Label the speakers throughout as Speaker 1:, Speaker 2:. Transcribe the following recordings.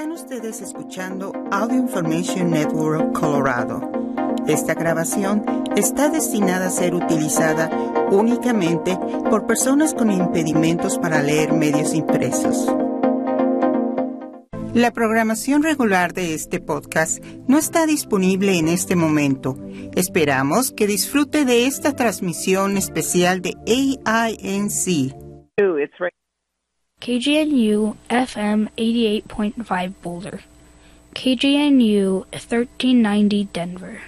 Speaker 1: Están ustedes escuchando Audio Information Network Colorado. Esta grabación está destinada a ser utilizada únicamente por personas con impedimentos para leer medios impresos. La programación regular de este podcast no está disponible en este momento. Esperamos que disfrute de esta transmisión especial de AINC.
Speaker 2: KGNU FM 88.5 Boulder, KGNU 1390 Denver.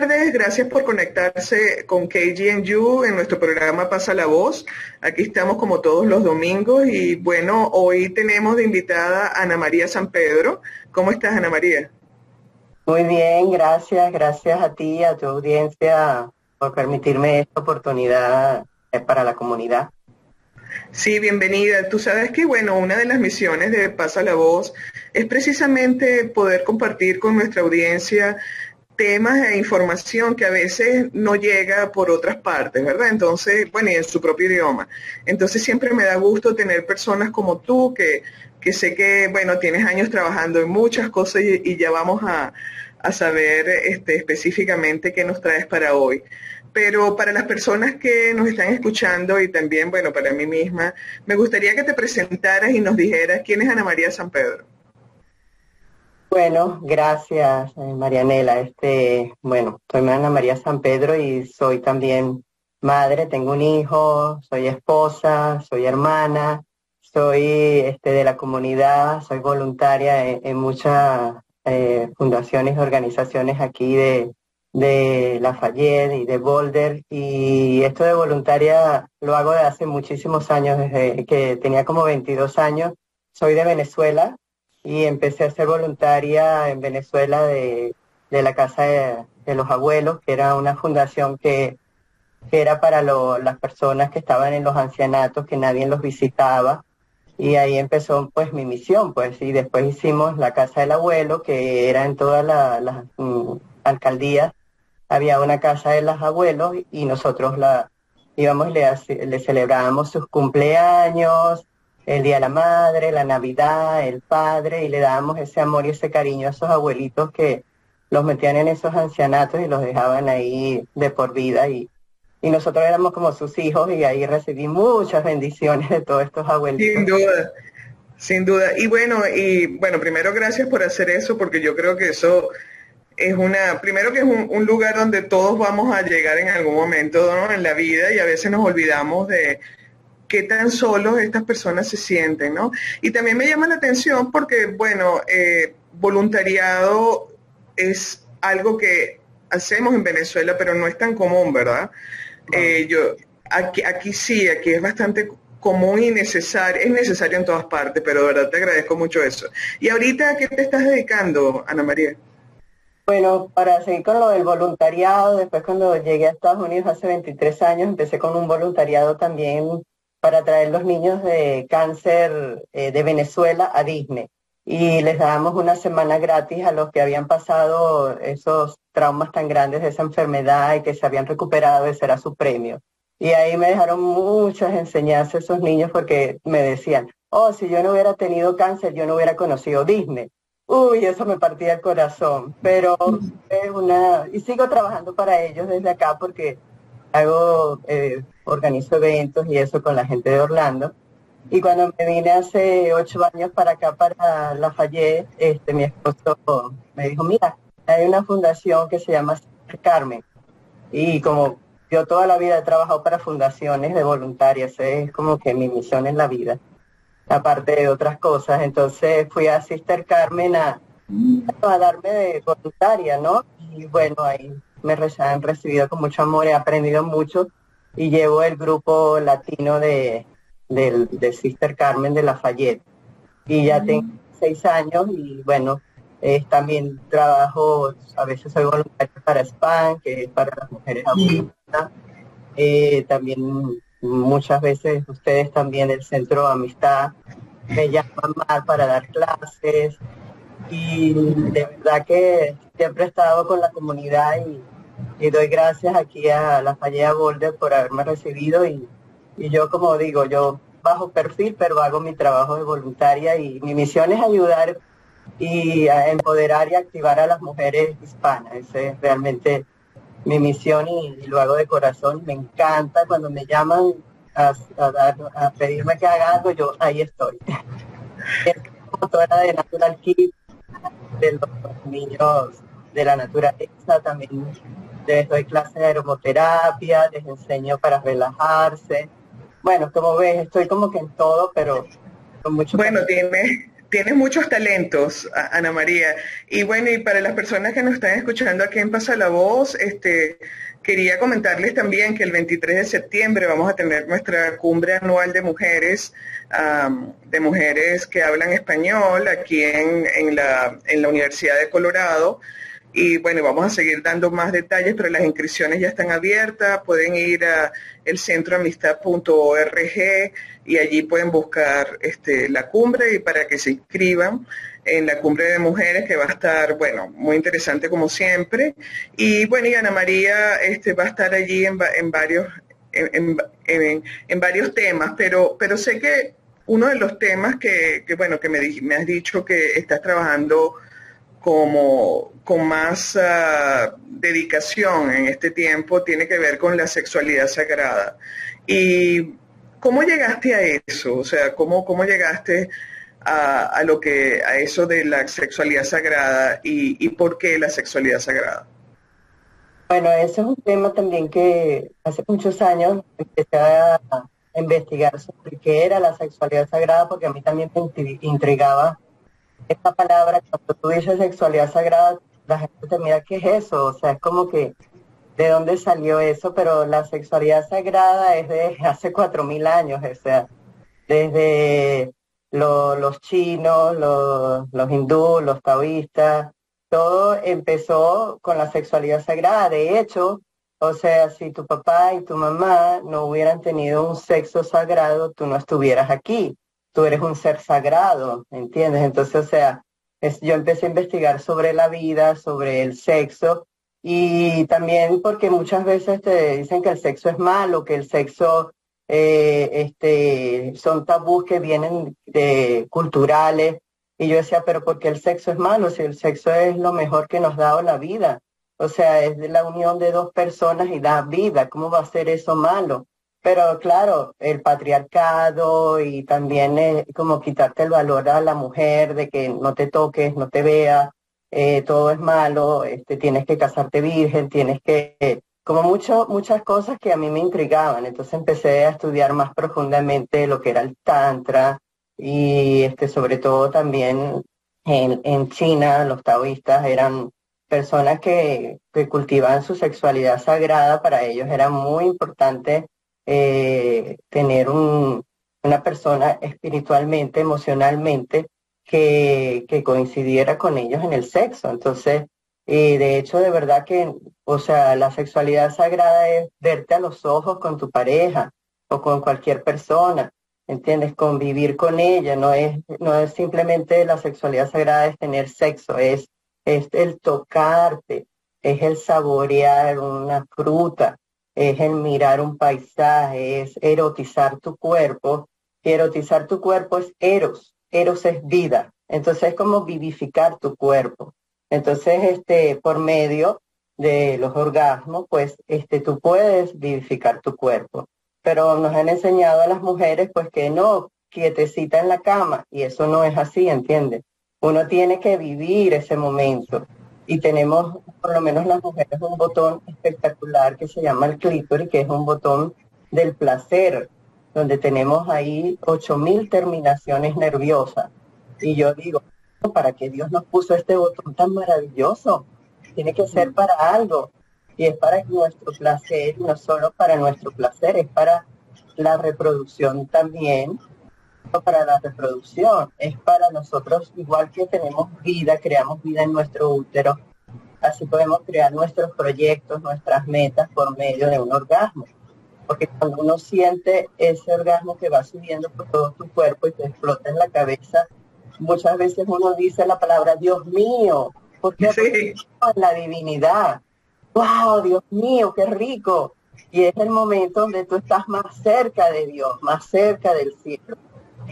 Speaker 3: Tardes, gracias por conectarse con KGNU en nuestro programa Pasa la Voz. Aquí estamos como todos los domingos y bueno, hoy tenemos de invitada a Ana María San Pedro. ¿Cómo estás, Ana María?
Speaker 4: Muy bien, gracias, gracias a ti a tu audiencia por permitirme esta oportunidad eh, para la comunidad.
Speaker 3: Sí, bienvenida. Tú sabes que, bueno, una de las misiones de Pasa la Voz es precisamente poder compartir con nuestra audiencia temas e información que a veces no llega por otras partes, ¿verdad? Entonces, bueno, y en su propio idioma. Entonces siempre me da gusto tener personas como tú que, que sé que, bueno, tienes años trabajando en muchas cosas y, ya vamos a, a saber este, específicamente qué nos traes para hoy. Pero para las personas que nos están escuchando y también, bueno, para mí misma, me gustaría que te presentaras y nos dijeras quién es Ana María San Pedro.
Speaker 4: Bueno, gracias, eh, Marianela. Este, bueno, soy Ana María San Pedro y soy también madre, tengo un hijo, soy esposa, soy hermana, soy este, de la comunidad, soy voluntaria en, muchas eh, fundaciones y organizaciones aquí de, de Lafayette y de Boulder. Y esto de voluntaria lo hago de hace muchísimos años, desde que tenía como 22 años. Soy de Venezuela, y empecé a ser voluntaria en Venezuela de, la Casa de, los Abuelos, que era una fundación que, era para las personas que estaban en los ancianatos, que nadie los visitaba. Y ahí empezó pues mi misión, pues, y después hicimos la Casa del Abuelo, que era en todas las mm, alcaldías. Había una Casa de los Abuelos y nosotros la íbamos, le celebrábamos sus cumpleaños, el Día de la Madre, la Navidad, el Padre, y le dábamos ese amor y ese cariño a esos abuelitos que los metían en esos ancianatos y los dejaban ahí de por vida. Y, y nosotros éramos como sus hijos y ahí recibí muchas bendiciones de todos estos abuelitos.
Speaker 3: Sin duda, sin duda. Y bueno, y bueno, primero gracias por hacer eso, porque yo creo que eso es una, primero que es un, un lugar donde todos vamos a llegar en algún momento en la vida y a veces nos olvidamos de, qué tan solos estas personas se sienten, ¿no? Y también me llama la atención porque, bueno, eh, voluntariado es algo que hacemos en Venezuela, pero no es tan común, ¿verdad? Eh, yo, aquí, aquí sí, aquí es bastante común y necesario, es necesario en todas partes, pero de verdad te agradezco mucho eso. ¿Y ahorita a qué te estás dedicando, Ana María?
Speaker 4: Bueno, para seguir con lo del voluntariado, después cuando llegué a Estados Unidos hace 23 años, empecé con un voluntariado también para traer los niños de cáncer eh, de Venezuela a Disney. Y les dábamos una semana gratis a los que habían pasado esos traumas tan grandes de esa enfermedad y que se habían recuperado, ese era su premio. Y ahí me dejaron muchas enseñanzas esos niños porque me decían, oh, si yo no hubiera tenido cáncer, yo no hubiera conocido Disney. Uy, eso me partía el corazón, pero es una, y sigo trabajando para ellos desde acá porque hago, eh, organizo eventos y eso con la gente de Orlando. Y cuando me vine hace ocho años para acá, para Lafayette, este, mi esposo me dijo, mira, hay una fundación que se llama Carmen. Y como yo toda la vida he trabajado para fundaciones de voluntarias, es como que mi misión en la vida. aparte de otras cosas. Entonces fui a Sister Carmen a, a darme de voluntaria, ¿no? Y bueno, ahí me han recibido con mucho amor, he aprendido mucho y llevo el grupo latino de, de, Sister Carmen de Lafayette. Y ya tengo seis años y bueno, también trabajo, a veces soy voluntario para SPAN, que es para las mujeres autistas. Eh, también muchas veces ustedes también el Centro de Amistad me llaman más para dar clases y de verdad que siempre he estado con la comunidad y, doy gracias aquí a la Fallea Boulder por haberme recibido y, y yo como digo, yo bajo perfil, pero hago mi trabajo de voluntaria y mi misión es ayudar y a empoderar y activar a las mujeres hispanas. Esa es realmente mi misión y, lo hago de corazón. Me encanta cuando me llaman a, a, pedirme que haga algo, yo ahí estoy. de Natural Kids, de los niños de la naturaleza, también les doy clases de aromoterapia, les enseño para relajarse. Bueno, como ves, estoy como que en todo, pero con mucho...
Speaker 3: Bueno, tiene Tienes muchos talentos, Ana María. Y bueno, y para las personas que nos están escuchando aquí en Pasa la Voz, este, quería comentarles también que el 23 de septiembre vamos a tener nuestra cumbre anual de mujeres, de mujeres que hablan español aquí en, la, en la Universidad de Colorado. Y bueno, vamos a seguir dando más detalles, pero las inscripciones ya están abiertas. Pueden ir a elcentroamistad.org y allí pueden buscar este, la cumbre y para que se inscriban en la cumbre de mujeres que va a estar, bueno, muy interesante como siempre. Y bueno, y Ana María este, va a estar allí en, varios, en, varios temas, pero, pero sé que uno de los temas que, bueno, que me, me has dicho que estás trabajando como con más ah, dedicación en este tiempo tiene que ver con la sexualidad sagrada. ¿Y cómo llegaste a eso? O sea, ¿cómo, cómo llegaste a, lo que, a eso de la sexualidad sagrada y, por qué la sexualidad sagrada?
Speaker 4: Bueno, ese es un tema también que hace muchos años empecé a investigar sobre qué era la sexualidad sagrada porque a mí también me intrigaba esta palabra, cuando tú dices sexualidad sagrada, la gente te mira, ¿qué es eso? O sea, es como que, ¿de dónde salió eso? Pero la sexualidad sagrada es de hace cuatro mil años, o sea, desde los chinos, los, los hindúes, los taoístas, todo empezó con la sexualidad sagrada. De hecho, o sea, si tu papá y tu mamá no hubieran tenido un sexo sagrado, tú no estuvieras aquí tú eres un ser sagrado, ¿entiendes? Entonces, o sea, yo empecé a investigar sobre la vida, sobre el sexo, y también porque muchas veces te dicen que el sexo es malo, que el sexo eh, este, son tabús que vienen de culturales. Y yo decía, pero ¿por qué el sexo es malo? Si el sexo es lo mejor que nos ha dado la vida. O sea, es de la unión de dos personas y da vida. ¿Cómo va a ser eso malo? Pero claro, el patriarcado y también eh, como quitarte el valor a la mujer de que no te toques, no te veas, eh, todo es malo, este, tienes que casarte virgen, tienes que, como mucho, muchas cosas que a mí me intrigaban. Entonces empecé a estudiar más profundamente lo que era el tantra y este, sobre todo también en, en China los taoístas eran personas que, que cultivaban su sexualidad sagrada, para ellos era muy importante eh, tener una persona espiritualmente, emocionalmente, que, coincidiera con ellos en el sexo. Entonces, eh, de hecho, de verdad que, o sea, la sexualidad sagrada es verte a los ojos con tu pareja o con cualquier persona, ¿entiendes? Convivir con ella, no es, no es simplemente la sexualidad sagrada es tener sexo, es, es el tocarte, es el saborear una fruta, es el mirar un paisaje, es erotizar tu cuerpo. Y erotizar tu cuerpo es eros, eros es vida. Entonces es como vivificar tu cuerpo. Entonces, este, por medio de los orgasmos, pues, este, tú puedes vivificar tu cuerpo. Pero nos han enseñado a las mujeres, pues, que no, quietecita en la cama, y eso no es así, ¿entiendes? Uno tiene que vivir ese momento y tenemos, por lo menos las mujeres, un botón espectacular que se llama el clítoris, que es un botón del placer. donde tenemos ahí 8.000 terminaciones nerviosas. Y yo digo, ¿para qué Dios nos puso este botón tan maravilloso? Tiene que ser para algo. Y es para nuestro placer, no solo para nuestro placer, es para la reproducción también, para la reproducción, es para nosotros, igual que tenemos vida, creamos vida en nuestro útero, así podemos crear nuestros proyectos, nuestras metas por medio de un orgasmo. Porque cuando uno siente ese orgasmo que va subiendo por todo tu cuerpo y te explota en la cabeza, muchas veces uno dice la palabra Dios mío, porque sí. la divinidad. ¡Wow! Dios mío, qué rico. Y es el momento donde tú estás más cerca de Dios, más cerca del cielo.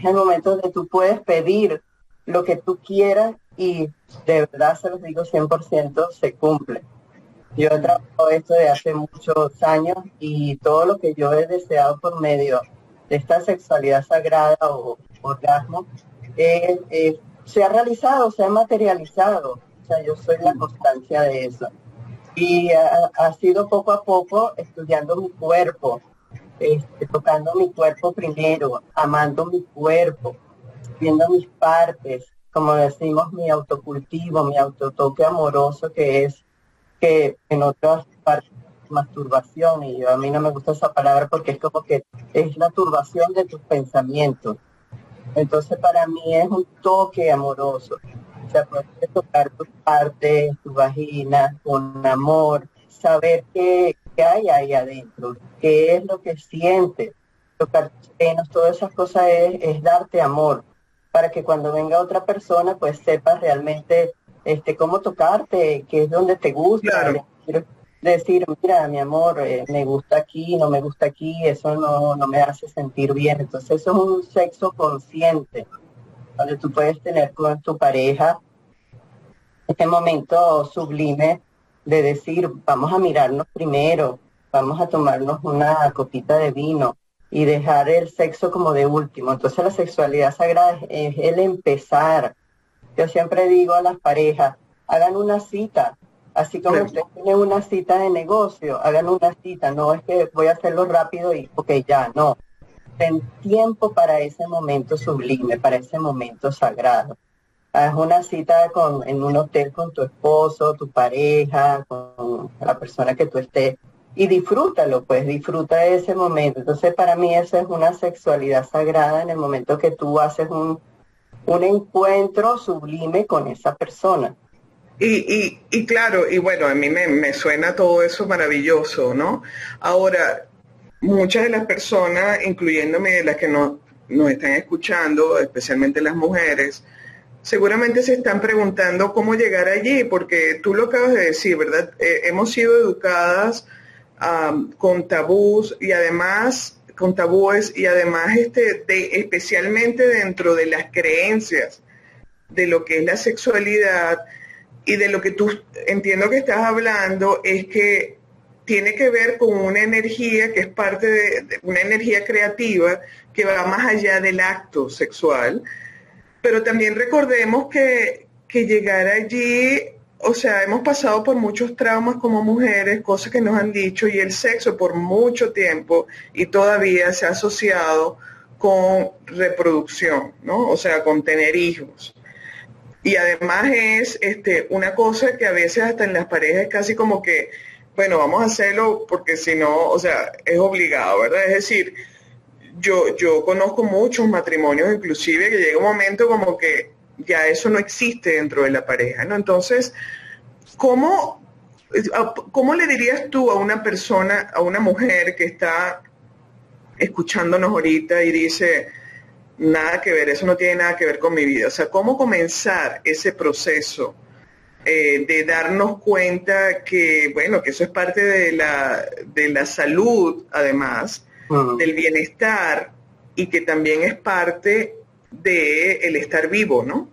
Speaker 4: Es el momento donde tú puedes pedir lo que tú quieras y de verdad se los digo 100% se cumple. Yo he trabajado esto de hace muchos años y todo lo que yo he deseado por medio de esta sexualidad sagrada o orgasmo se ha realizado, se ha materializado. O sea, yo soy la constancia de eso. Y ha, sido poco a poco estudiando mi cuerpo, este, tocando mi cuerpo primero, amando mi cuerpo, viendo mis partes, como decimos, mi autocultivo, mi autotoque amoroso, que es que en otras partes masturbación, y yo, a mí no me gusta esa palabra porque es como que es la turbación de tus pensamientos. Entonces para mí es un toque amoroso. O sea, puedes tocar tus partes, tu vagina, con amor, saber qué, hay ahí adentro, qué es lo que sientes, tocar tus senos, todas esas cosas es, darte amor, para que cuando venga otra persona, pues sepas realmente este cómo tocarte, qué es donde te gusta. Decir, mira, mi amor, eh, me gusta aquí, no me gusta aquí, eso no, no me hace sentir bien. Entonces eso es un sexo consciente donde tú puedes tener con tu pareja este momento sublime de decir, vamos a mirarnos primero, vamos a tomarnos una copita de vino y dejar el sexo como de último. Entonces la sexualidad sagrada es, el empezar. Yo siempre digo a las parejas, hagan una cita, así como ustedes tienen una cita de negocio, hagan una cita, no es que voy a hacerlo rápido y ok, ya, no ten tiempo para ese momento sublime, para ese momento sagrado. Haz una cita con, en un hotel con tu esposo, tu pareja, con la persona que tú estés y disfrútalo, pues disfruta de ese momento. Entonces para mí eso es una sexualidad sagrada en el momento que tú haces un, un encuentro sublime con esa persona.
Speaker 3: Y, y, y, claro, y bueno, a mí me, me, suena todo eso maravilloso, ¿no? Ahora, muchas de las personas, incluyéndome las que no, nos están escuchando, especialmente las mujeres, seguramente se están preguntando cómo llegar allí, porque tú lo acabas de decir, ¿verdad? Eh, hemos sido educadas con tabús y además con tabúes y además este, especialmente dentro de las creencias de lo que es la sexualidad y de lo que tú entiendo que estás hablando es que tiene que ver con una energía que es parte de, una energía creativa que va más allá del acto sexual. Pero también recordemos que, que llegar allí, o sea, hemos pasado por muchos traumas como mujeres, cosas que nos han dicho, y el sexo por mucho tiempo y todavía se ha asociado con reproducción, ¿no? O sea, con tener hijos. Y además es este, una cosa que a veces hasta en las parejas es casi como que bueno, vamos a hacerlo porque si no, o sea, es obligado, ¿verdad? Es decir, yo, yo conozco muchos matrimonios inclusive que llega un momento como que ya eso no existe dentro de la pareja, ¿no? Entonces, ¿cómo, cómo le dirías tú a una persona, a una mujer que está escuchándonos ahorita y dice, nada que ver, eso no tiene nada que ver con mi vida? O sea, ¿cómo comenzar ese proceso? Eh, de darnos cuenta que, bueno, que eso es parte de la, de la salud, además, del bienestar, y que también es parte del el estar vivo, ¿no?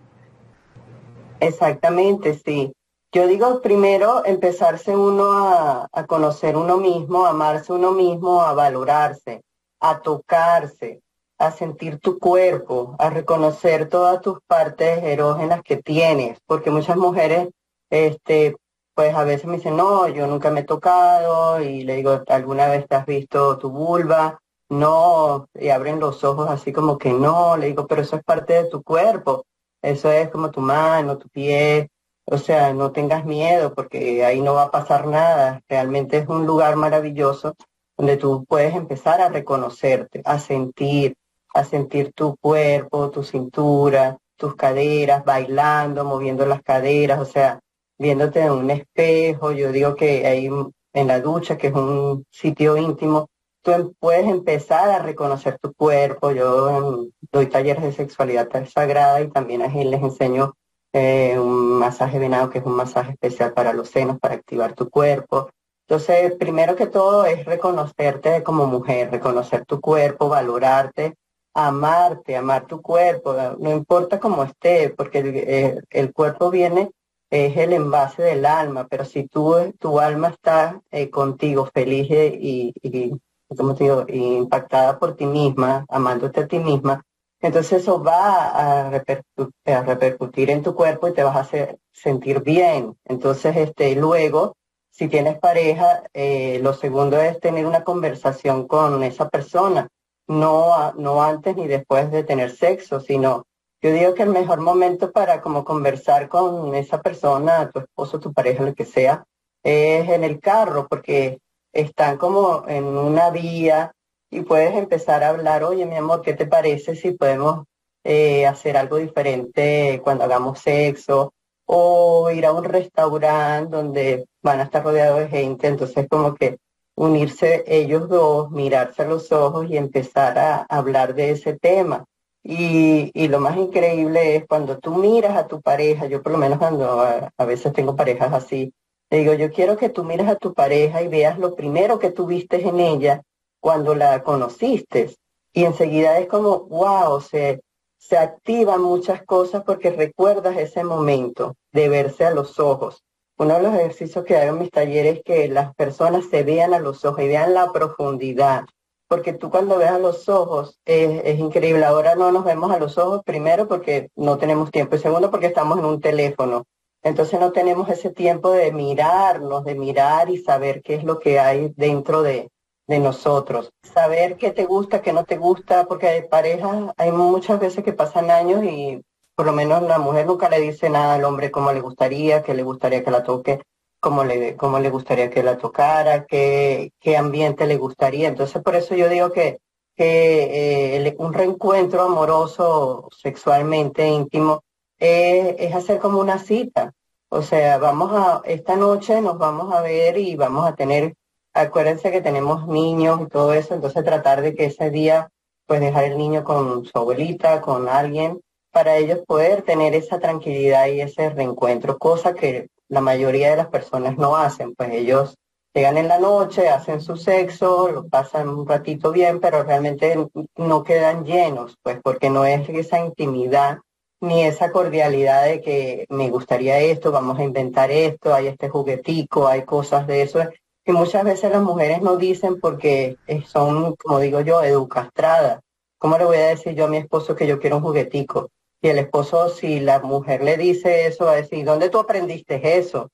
Speaker 4: Exactamente, sí. Yo digo primero empezarse uno a, a conocer uno mismo, a amarse uno mismo, a valorarse, a tocarse, a sentir tu cuerpo, a reconocer todas tus partes erógenas que tienes, porque muchas mujeres este, pues a veces me dicen, no, yo nunca me he tocado y le digo, ¿alguna vez te has visto tu vulva? no, y abren los ojos así como que no, le digo, pero eso es parte de tu cuerpo, eso es como tu mano, tu pie, o sea, no tengas miedo porque ahí no va a pasar nada, realmente es un lugar maravilloso donde tú puedes empezar a reconocerte, a sentir, a sentir tu cuerpo, tu cintura, tus caderas, bailando, moviendo las caderas, o sea, viéndote en un espejo, yo digo que ahí en la ducha, que es un sitio íntimo, tú em, puedes empezar a reconocer tu cuerpo. Yo doy talleres de sexualidad sagrada y también a les enseño eh, un masaje venado, que es un masaje especial para los senos, para activar tu cuerpo. Entonces, primero que todo es reconocerte como mujer, reconocer tu cuerpo, valorarte, amarte, amar tu cuerpo, no importa cómo esté, porque el, eh, cuerpo viene, es el envase del alma, pero si tú, tu alma está eh, contigo feliz y, y, como te digo, impactada por ti misma, amándote a ti misma, entonces eso va a repercutir, en tu cuerpo y te vas a sentir bien. Entonces, este, luego, si tienes pareja, eh, lo segundo es tener una conversación con esa persona, no, no antes ni después de tener sexo, sino yo digo que el mejor momento para como conversar con esa persona, tu esposo, tu pareja, lo que sea, es en el carro, porque están como en una vía y puedes empezar a hablar, oye mi amor, ¿qué te parece si podemos eh, hacer algo diferente cuando hagamos sexo? O ir a un restaurante donde van a estar rodeados de gente, entonces como que unirse ellos dos, mirarse a los ojos y empezar a hablar de ese tema. Y, lo más increíble es cuando tú miras a tu pareja, yo por lo menos cuando a veces tengo parejas así, le digo, yo quiero que tú mires a tu pareja y veas lo primero que tuviste en ella cuando la conociste. Y enseguida es como, wow, se, se activan muchas cosas porque recuerdas ese momento de verse a los ojos. Uno de los ejercicios que hago en mis talleres es que las personas se vean a los ojos y vean la profundidad. Porque tú cuando ves a los ojos es, increíble. Ahora no nos vemos a los ojos, primero porque no tenemos tiempo y segundo porque estamos en un teléfono. Entonces no tenemos ese tiempo de mirarnos, de mirar y saber qué es lo que hay dentro de, de nosotros. Saber qué te gusta, qué no te gusta, porque hay parejas, hay muchas veces que pasan años y por lo menos la mujer nunca le dice nada al hombre cómo le gustaría, qué le gustaría que la toque, cómo le, cómo le gustaría que la tocara, qué, qué ambiente le gustaría. Entonces por eso yo digo que, que eh, un reencuentro amoroso, sexualmente íntimo, es hacer como una cita. O sea, vamos a, esta noche nos vamos a ver y vamos a tener, acuérdense que tenemos niños y todo eso, entonces tratar de que ese día, pues dejar el niño con su abuelita, con alguien, para ellos poder tener esa tranquilidad y ese reencuentro, cosa que la mayoría de las personas no hacen, pues ellos llegan en la noche, hacen su sexo, lo pasan un ratito bien, pero realmente no quedan llenos, pues porque no es esa intimidad ni esa cordialidad de que me gustaría esto, vamos a inventar esto, hay este juguetico, hay cosas de eso, que muchas veces las mujeres no dicen porque son, como digo yo, educastradas. ¿Cómo le voy a decir yo a mi esposo que yo quiero un juguetico? Y el esposo, si la mujer le dice eso, va a decir, ¿dónde tú aprendiste eso?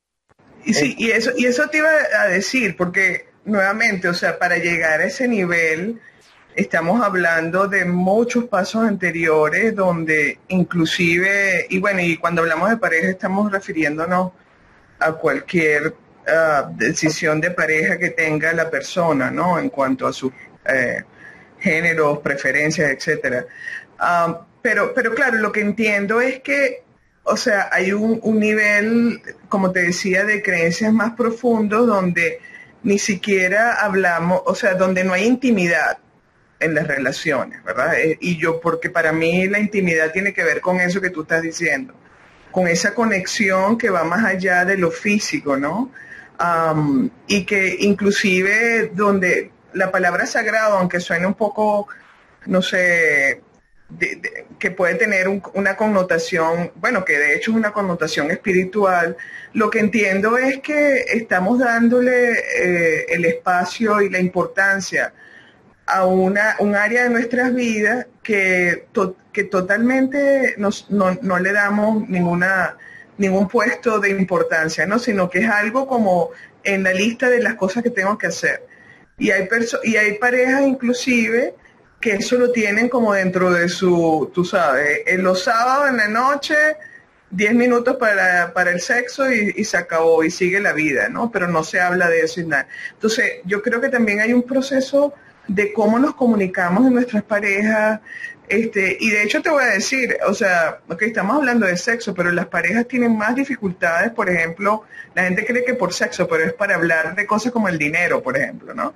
Speaker 3: Y sí, y eso, y eso te iba a decir, porque nuevamente, o sea, para llegar a ese nivel, estamos hablando de muchos pasos anteriores donde inclusive, y bueno, y cuando hablamos de pareja estamos refiriéndonos a cualquier ah, decisión de pareja que tenga la persona, ¿no? En cuanto a sus eh, géneros, preferencias, etcétera. Ah, pero, pero claro, lo que entiendo es que, o sea, hay un, un nivel, como te decía, de creencias más profundos donde ni siquiera hablamos, o sea, donde no hay intimidad en las relaciones, ¿verdad? Eh, y yo, porque para mí la intimidad tiene que ver con eso que tú estás diciendo, con esa conexión que va más allá de lo físico, ¿no? y que inclusive donde la palabra sagrado, aunque suene un poco, no sé, que puede tener una connotación, bueno, que de hecho es una connotación espiritual, lo que entiendo es que estamos dándole eh, el espacio y la importancia a una, un área de nuestras vidas que, que totalmente nos, no, no, le damos ninguna, ningún puesto de importancia, ¿no? sino que es algo como en la lista de las cosas que tengo que hacer. Y hay, y hay parejas inclusive que eso lo tienen como dentro de su, tú sabes, en los sábados en la noche, 10 minutos para, para el sexo y, se acabó y sigue la vida, ¿no? Pero no se habla de eso y nada. Entonces, yo creo que también hay un proceso de cómo nos comunicamos en nuestras parejas, este, y de hecho te voy a decir, o sea, ok, estamos hablando de sexo, pero las parejas tienen más dificultades, por ejemplo, la gente cree que por sexo, pero es para hablar de cosas como el dinero, por ejemplo, ¿no?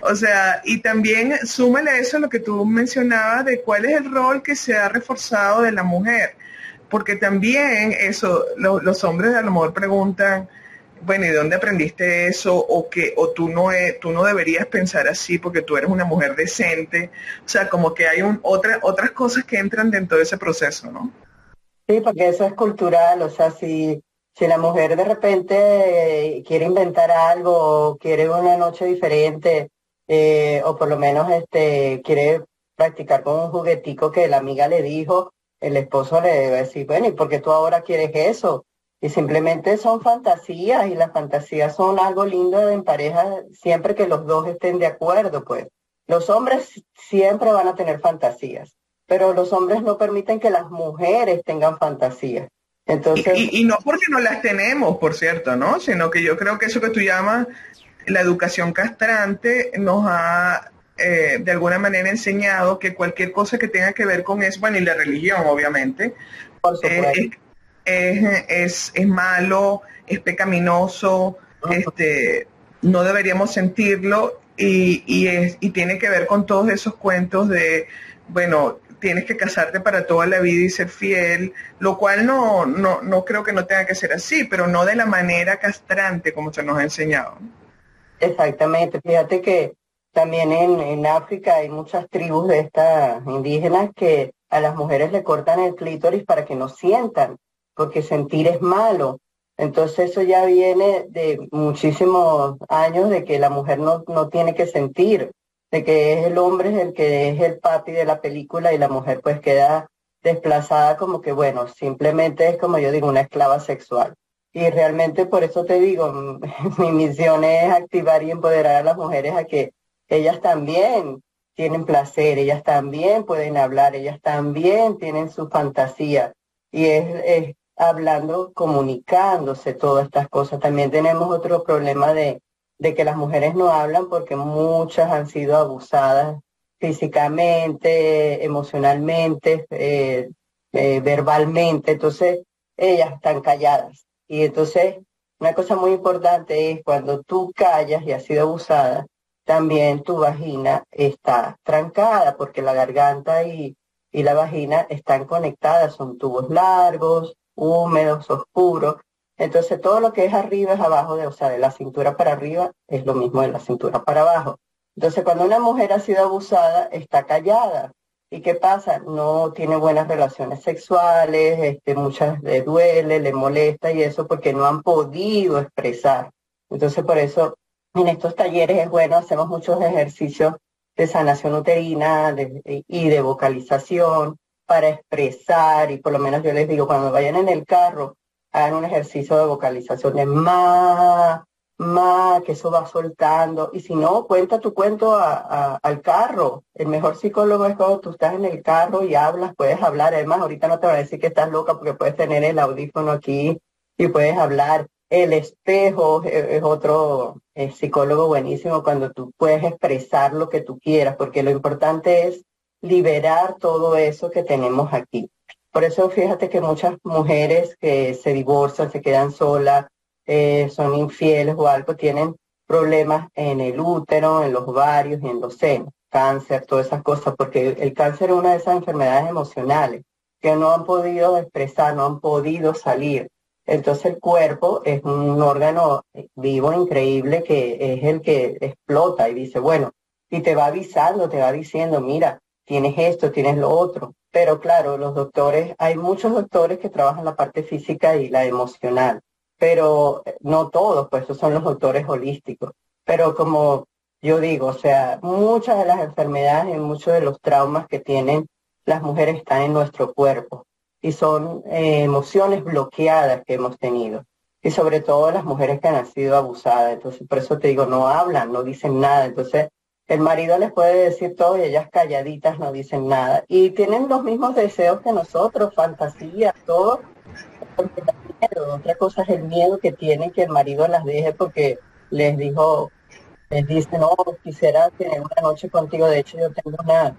Speaker 3: O sea, y también súmale a eso lo que tú mencionabas de cuál es el rol que se ha reforzado de la mujer. Porque también eso, los hombres a lo mejor preguntan, bueno, ¿y dónde aprendiste eso? O que, o tú no, tú no deberías pensar así porque tú eres una mujer decente. O sea, como que hay un, otra, otras cosas que entran dentro de ese proceso, ¿no?
Speaker 4: Sí, porque eso es cultural. O sea, si, si la mujer de repente quiere inventar algo, quiere una noche diferente, eh, o por lo menos este quiere practicar con un juguetico que la amiga le dijo, el esposo le debe decir, bueno, ¿y por qué tú ahora quieres eso? Y simplemente son fantasías y las fantasías son algo lindo en pareja siempre que los dos estén de acuerdo, pues. Los hombres siempre van a tener fantasías, pero los hombres no permiten que las mujeres tengan fantasías. Entonces,
Speaker 3: y, y, no porque no las tenemos, por cierto, ¿no? Sino que yo creo que eso que tú llamas la educación castrante nos ha eh, de alguna manera enseñado que cualquier cosa que tenga que ver con eso, bueno, y la religión, obviamente, eh, es, es, malo, es pecaminoso, este, no deberíamos sentirlo y, y, es, y tiene que ver con todos esos cuentos de, bueno, tienes que casarte para toda la vida y ser fiel, lo cual no, no, no creo que no tenga que ser así, pero no de la manera castrante como se nos ha enseñado.
Speaker 4: Exactamente, fíjate que también en, en África hay muchas tribus de estas indígenas que a las mujeres le cortan el clítoris para que no sientan, porque sentir es malo. Entonces eso ya viene de muchísimos años de que la mujer no, no tiene que sentir, de que es el hombre el que es el papi de la película y la mujer pues queda desplazada como que bueno, simplemente es como yo digo, una esclava sexual. Y realmente por eso te digo, mi misión es activar y empoderar a las mujeres a que ellas también tienen placer, ellas también pueden hablar, ellas también tienen su fantasía. Y es, hablando, comunicándose todas estas cosas. También tenemos otro problema de, de que las mujeres no hablan porque muchas han sido abusadas físicamente, emocionalmente, eh, eh, verbalmente. Entonces, ellas están calladas. Y entonces, una cosa muy importante es cuando tú callas y has sido abusada, también tu vagina está trancada porque la garganta y, y la vagina están conectadas, son tubos largos, húmedos, oscuros. Entonces todo lo que es arriba es abajo, de, o sea, de la cintura para arriba es lo mismo de la cintura para abajo. Entonces cuando una mujer ha sido abusada, está callada, ¿Y qué pasa? No tiene buenas relaciones sexuales, este, muchas le duele, le molesta y eso porque no han podido expresar. Entonces, por eso en estos talleres es bueno, hacemos muchos ejercicios de sanación uterina y de vocalización para expresar y por lo menos yo les digo, cuando vayan en el carro, hagan un ejercicio de vocalización de más, más, que eso va soltando. Y si no, cuenta tu cuento al carro. El mejor psicólogo es cuando tú estás en el carro y hablas, puedes hablar. Además, ahorita no te va a decir que estás loca porque puedes tener el audífono aquí y puedes hablar. El espejo es, otro psicólogo buenísimo cuando tú puedes expresar lo que tú quieras, porque lo importante es liberar todo eso que tenemos aquí. Por eso fíjate que muchas mujeres que se divorcian, se quedan solas, eh, son infieles o algo, tienen problemas en el útero, en los ovarios y en los senos, cáncer, todas esas cosas, porque el cáncer es una de esas enfermedades emocionales que no han podido expresar, no han podido salir. Entonces el cuerpo es un órgano vivo, increíble, que es el que explota y dice, bueno, y te va avisando, te va diciendo, mira, tienes esto, tienes lo otro. Pero claro, los doctores, hay muchos doctores que trabajan la parte física y la emocional pero no todos, pues esos son los doctores holísticos. Pero como yo digo, o sea, muchas de las enfermedades y muchos de los traumas que tienen las mujeres están en nuestro cuerpo y son eh, emociones bloqueadas que hemos tenido. y sobre todo las mujeres que han sido abusadas. Entonces, por eso te digo, no hablan, no dicen nada. Entonces, el marido les puede decir todo y ellas calladitas no dicen nada. Y tienen los mismos deseos que nosotros, fantasías, todo. Miedo. Otra cosa es el miedo que tienen que el marido las deje porque les dijo, les dice, no, quisiera tener una noche contigo. De hecho, yo tengo una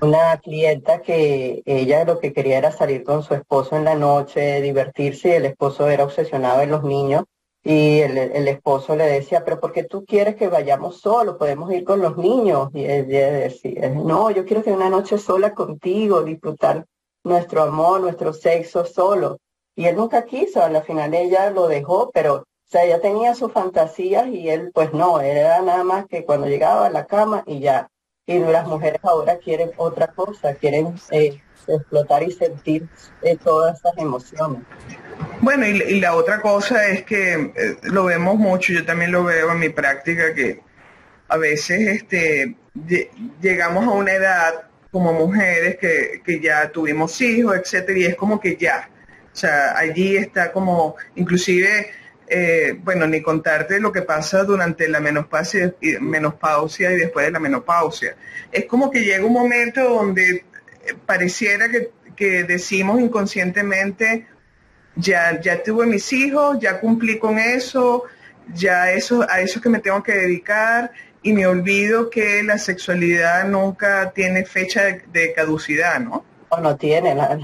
Speaker 4: una clienta que ella lo que quería era salir con su esposo en la noche, divertirse, y el esposo era obsesionado en los niños, y el, esposo le decía, pero ¿por qué tú quieres que vayamos solo? Podemos ir con los niños. Y ella decía, no, yo quiero tener una noche sola contigo, disfrutar nuestro amor, nuestro sexo solo. Y él nunca quiso, a la final ella lo dejó, pero o sea, ella tenía sus fantasías y él pues no, era nada más que cuando llegaba a la cama y ya y las mujeres ahora quieren otra cosa, quieren eh, explotar y sentir eh, todas esas emociones.
Speaker 3: Bueno, y, la otra cosa es que eh, lo vemos mucho, yo también lo veo en mi práctica, que a veces este, llegamos a una edad como mujeres que, que ya tuvimos hijos, etcétera, y es como que ya, o sea, allí está como, inclusive eh, bueno, ni contarte lo que pasa durante la menopausia y, menopausia y después de la menopausia. Es como que llega un momento donde eh, pareciera que, decimos inconscientemente, ya, ya tuve mis hijos, ya cumplí con eso, ya eso, a eso que me tengo que dedicar y me olvido que la sexualidad nunca tiene fecha de, caducidad, ¿no?
Speaker 4: No, no tiene, la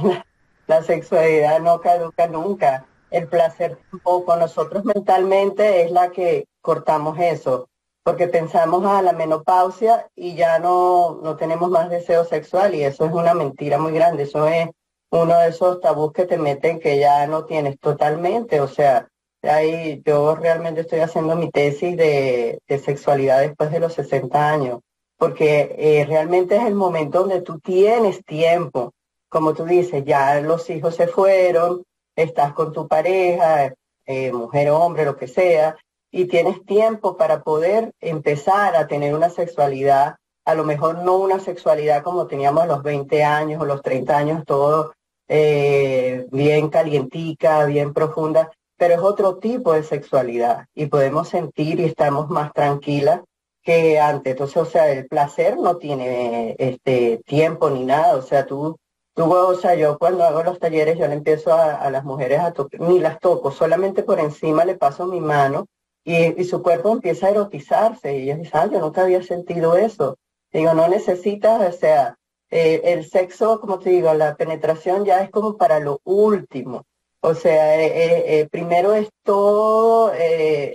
Speaker 4: sexualidad no caduca nunca el placer tampoco. Nosotros mentalmente es la que cortamos eso, porque pensamos a la menopausia y ya no, no tenemos más deseo sexual y eso es una mentira muy grande. Eso es uno de esos tabús que te meten que ya no tienes totalmente. O sea, ahí yo realmente estoy haciendo mi tesis de, sexualidad después de los 60 años, porque eh, realmente es el momento donde tú tienes tiempo. Como tú dices, ya los hijos se fueron, estás con tu pareja, eh, mujer o hombre, lo que sea, y tienes tiempo para poder empezar a tener una sexualidad, a lo mejor no una sexualidad como teníamos a los 20 años o los 30 años, todo eh, bien calientica, bien profunda, pero es otro tipo de sexualidad y podemos sentir y estamos más tranquilas que antes. Entonces, o sea, el placer no tiene este tiempo ni nada, o sea, tú o sea, yo cuando hago los talleres, yo le empiezo a, las mujeres a tocar, ni las toco, solamente por encima le paso mi mano y, su cuerpo empieza a erotizarse y ellas dicen, ah, yo nunca había sentido eso. Digo, no necesitas, o sea, eh, el sexo, como te digo, la penetración ya es como para lo último. O sea, eh, eh, primero es todo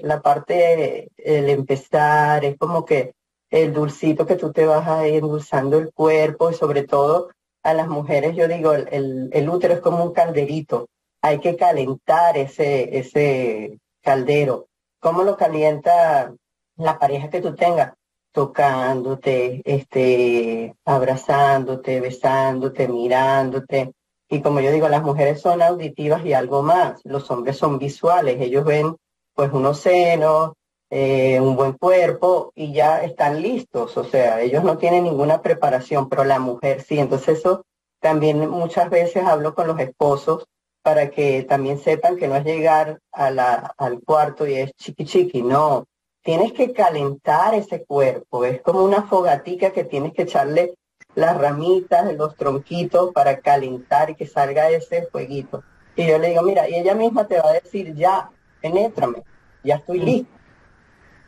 Speaker 4: la parte del empezar, es como que el dulcito que tú te vas a ir endulzando el cuerpo y sobre todo a las mujeres, yo digo, el, el, útero es como un calderito, hay que calentar ese, ese caldero. ¿Cómo lo calienta la pareja que tú tengas? Tocándote, este, abrazándote, besándote, mirándote. Y como yo digo, las mujeres son auditivas y algo más. Los hombres son visuales. Ellos ven pues unos senos, eh, un buen cuerpo y ya están listos, o sea, ellos no tienen ninguna preparación, pero la mujer sí, entonces eso también muchas veces hablo con los esposos para que también sepan que no es llegar a la, al cuarto y es chiqui chiqui, no, tienes que calentar ese cuerpo, es como una fogatica que tienes que echarle las ramitas, los tronquitos para calentar y que salga ese fueguito. Y yo le digo, mira, y ella misma te va a decir, ya, penétrame, ya estoy mm.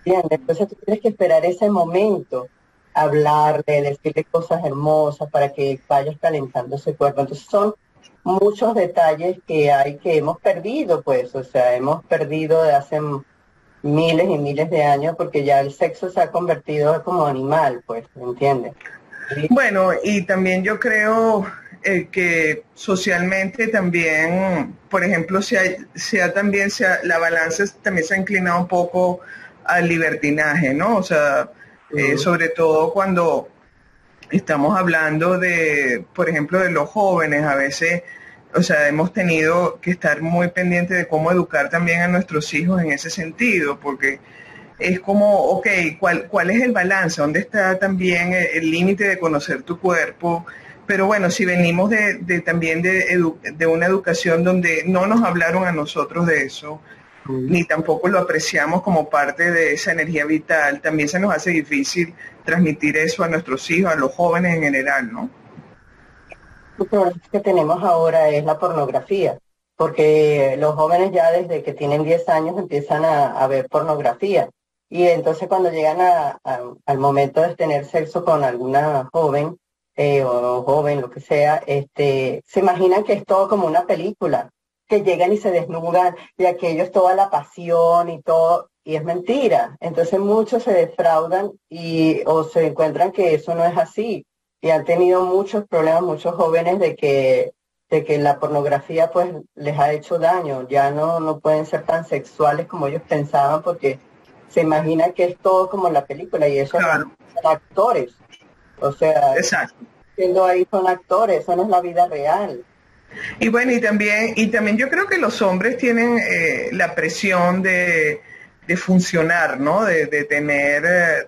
Speaker 4: Lista entonces tú tienes que esperar ese momento, hablarle, decirle cosas hermosas para que vayas calentando ese cuerpo. Entonces son muchos detalles que hay que hemos perdido, pues, o sea, hemos perdido de hace miles y miles de años porque ya el sexo se ha convertido como animal, pues, ¿me entiendes?
Speaker 3: Bueno, y también yo creo eh, que socialmente también, por ejemplo, se ha, también la balanza también se ha inclinado un poco al libertinaje, ¿no? O sea, eh, sobre todo cuando estamos hablando de, por ejemplo, de los jóvenes, a veces, o sea, hemos tenido que estar muy pendientes de cómo educar también a nuestros hijos en ese sentido, porque es como, ok, ¿cuál, cuál es el balance? ¿Dónde está también el límite de conocer tu cuerpo? pero bueno, si venimos de, también de, de, una educación donde no nos hablaron a nosotros de eso, ni tampoco lo apreciamos como parte de esa energía vital, también se nos hace difícil transmitir eso a nuestros hijos, a los jóvenes en general, ¿no?
Speaker 4: El problema que tenemos ahora es la pornografía, porque los jóvenes ya desde que tienen 10 años empiezan a, ver pornografía. Y entonces cuando llegan al momento de tener sexo con alguna joven, eh, o joven, lo que sea, este, se imaginan que es todo como una película, que llegan y se desnudan y aquello es toda la pasión y todo, y es mentira. Entonces muchos se defraudan y o se encuentran que eso no es así. Y han tenido muchos problemas muchos jóvenes de que de que la pornografía pues les ha hecho daño, ya no no pueden ser tan sexuales como ellos pensaban porque se imagina que es todo como la película y eso son actores. O sea, siendo ahí son actores, eso no es la vida real.
Speaker 3: Y bueno, y también, y también yo creo que los hombres tienen eh, la presión de, de, funcionar, ¿no? De, de tener, eh,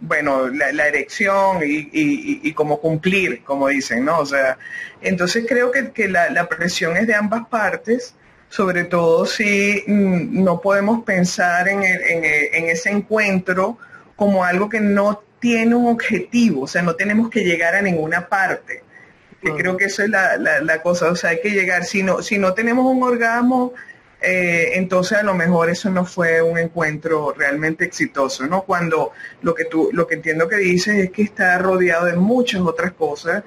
Speaker 3: bueno, la, erección y, y, y, como cumplir, como dicen, ¿no? O sea, entonces creo que, que la, la, presión es de ambas partes, sobre todo si mm, no podemos pensar en, en, en ese encuentro como algo que no tiene un objetivo, o sea, no tenemos que llegar a ninguna parte. Que creo que eso es la, la, cosa, o sea, hay que llegar, si no, si no tenemos un orgasmo, eh, entonces a lo mejor eso no fue un encuentro realmente exitoso, ¿no? Cuando lo que tú, lo que entiendo que dices es que está rodeado de muchas otras cosas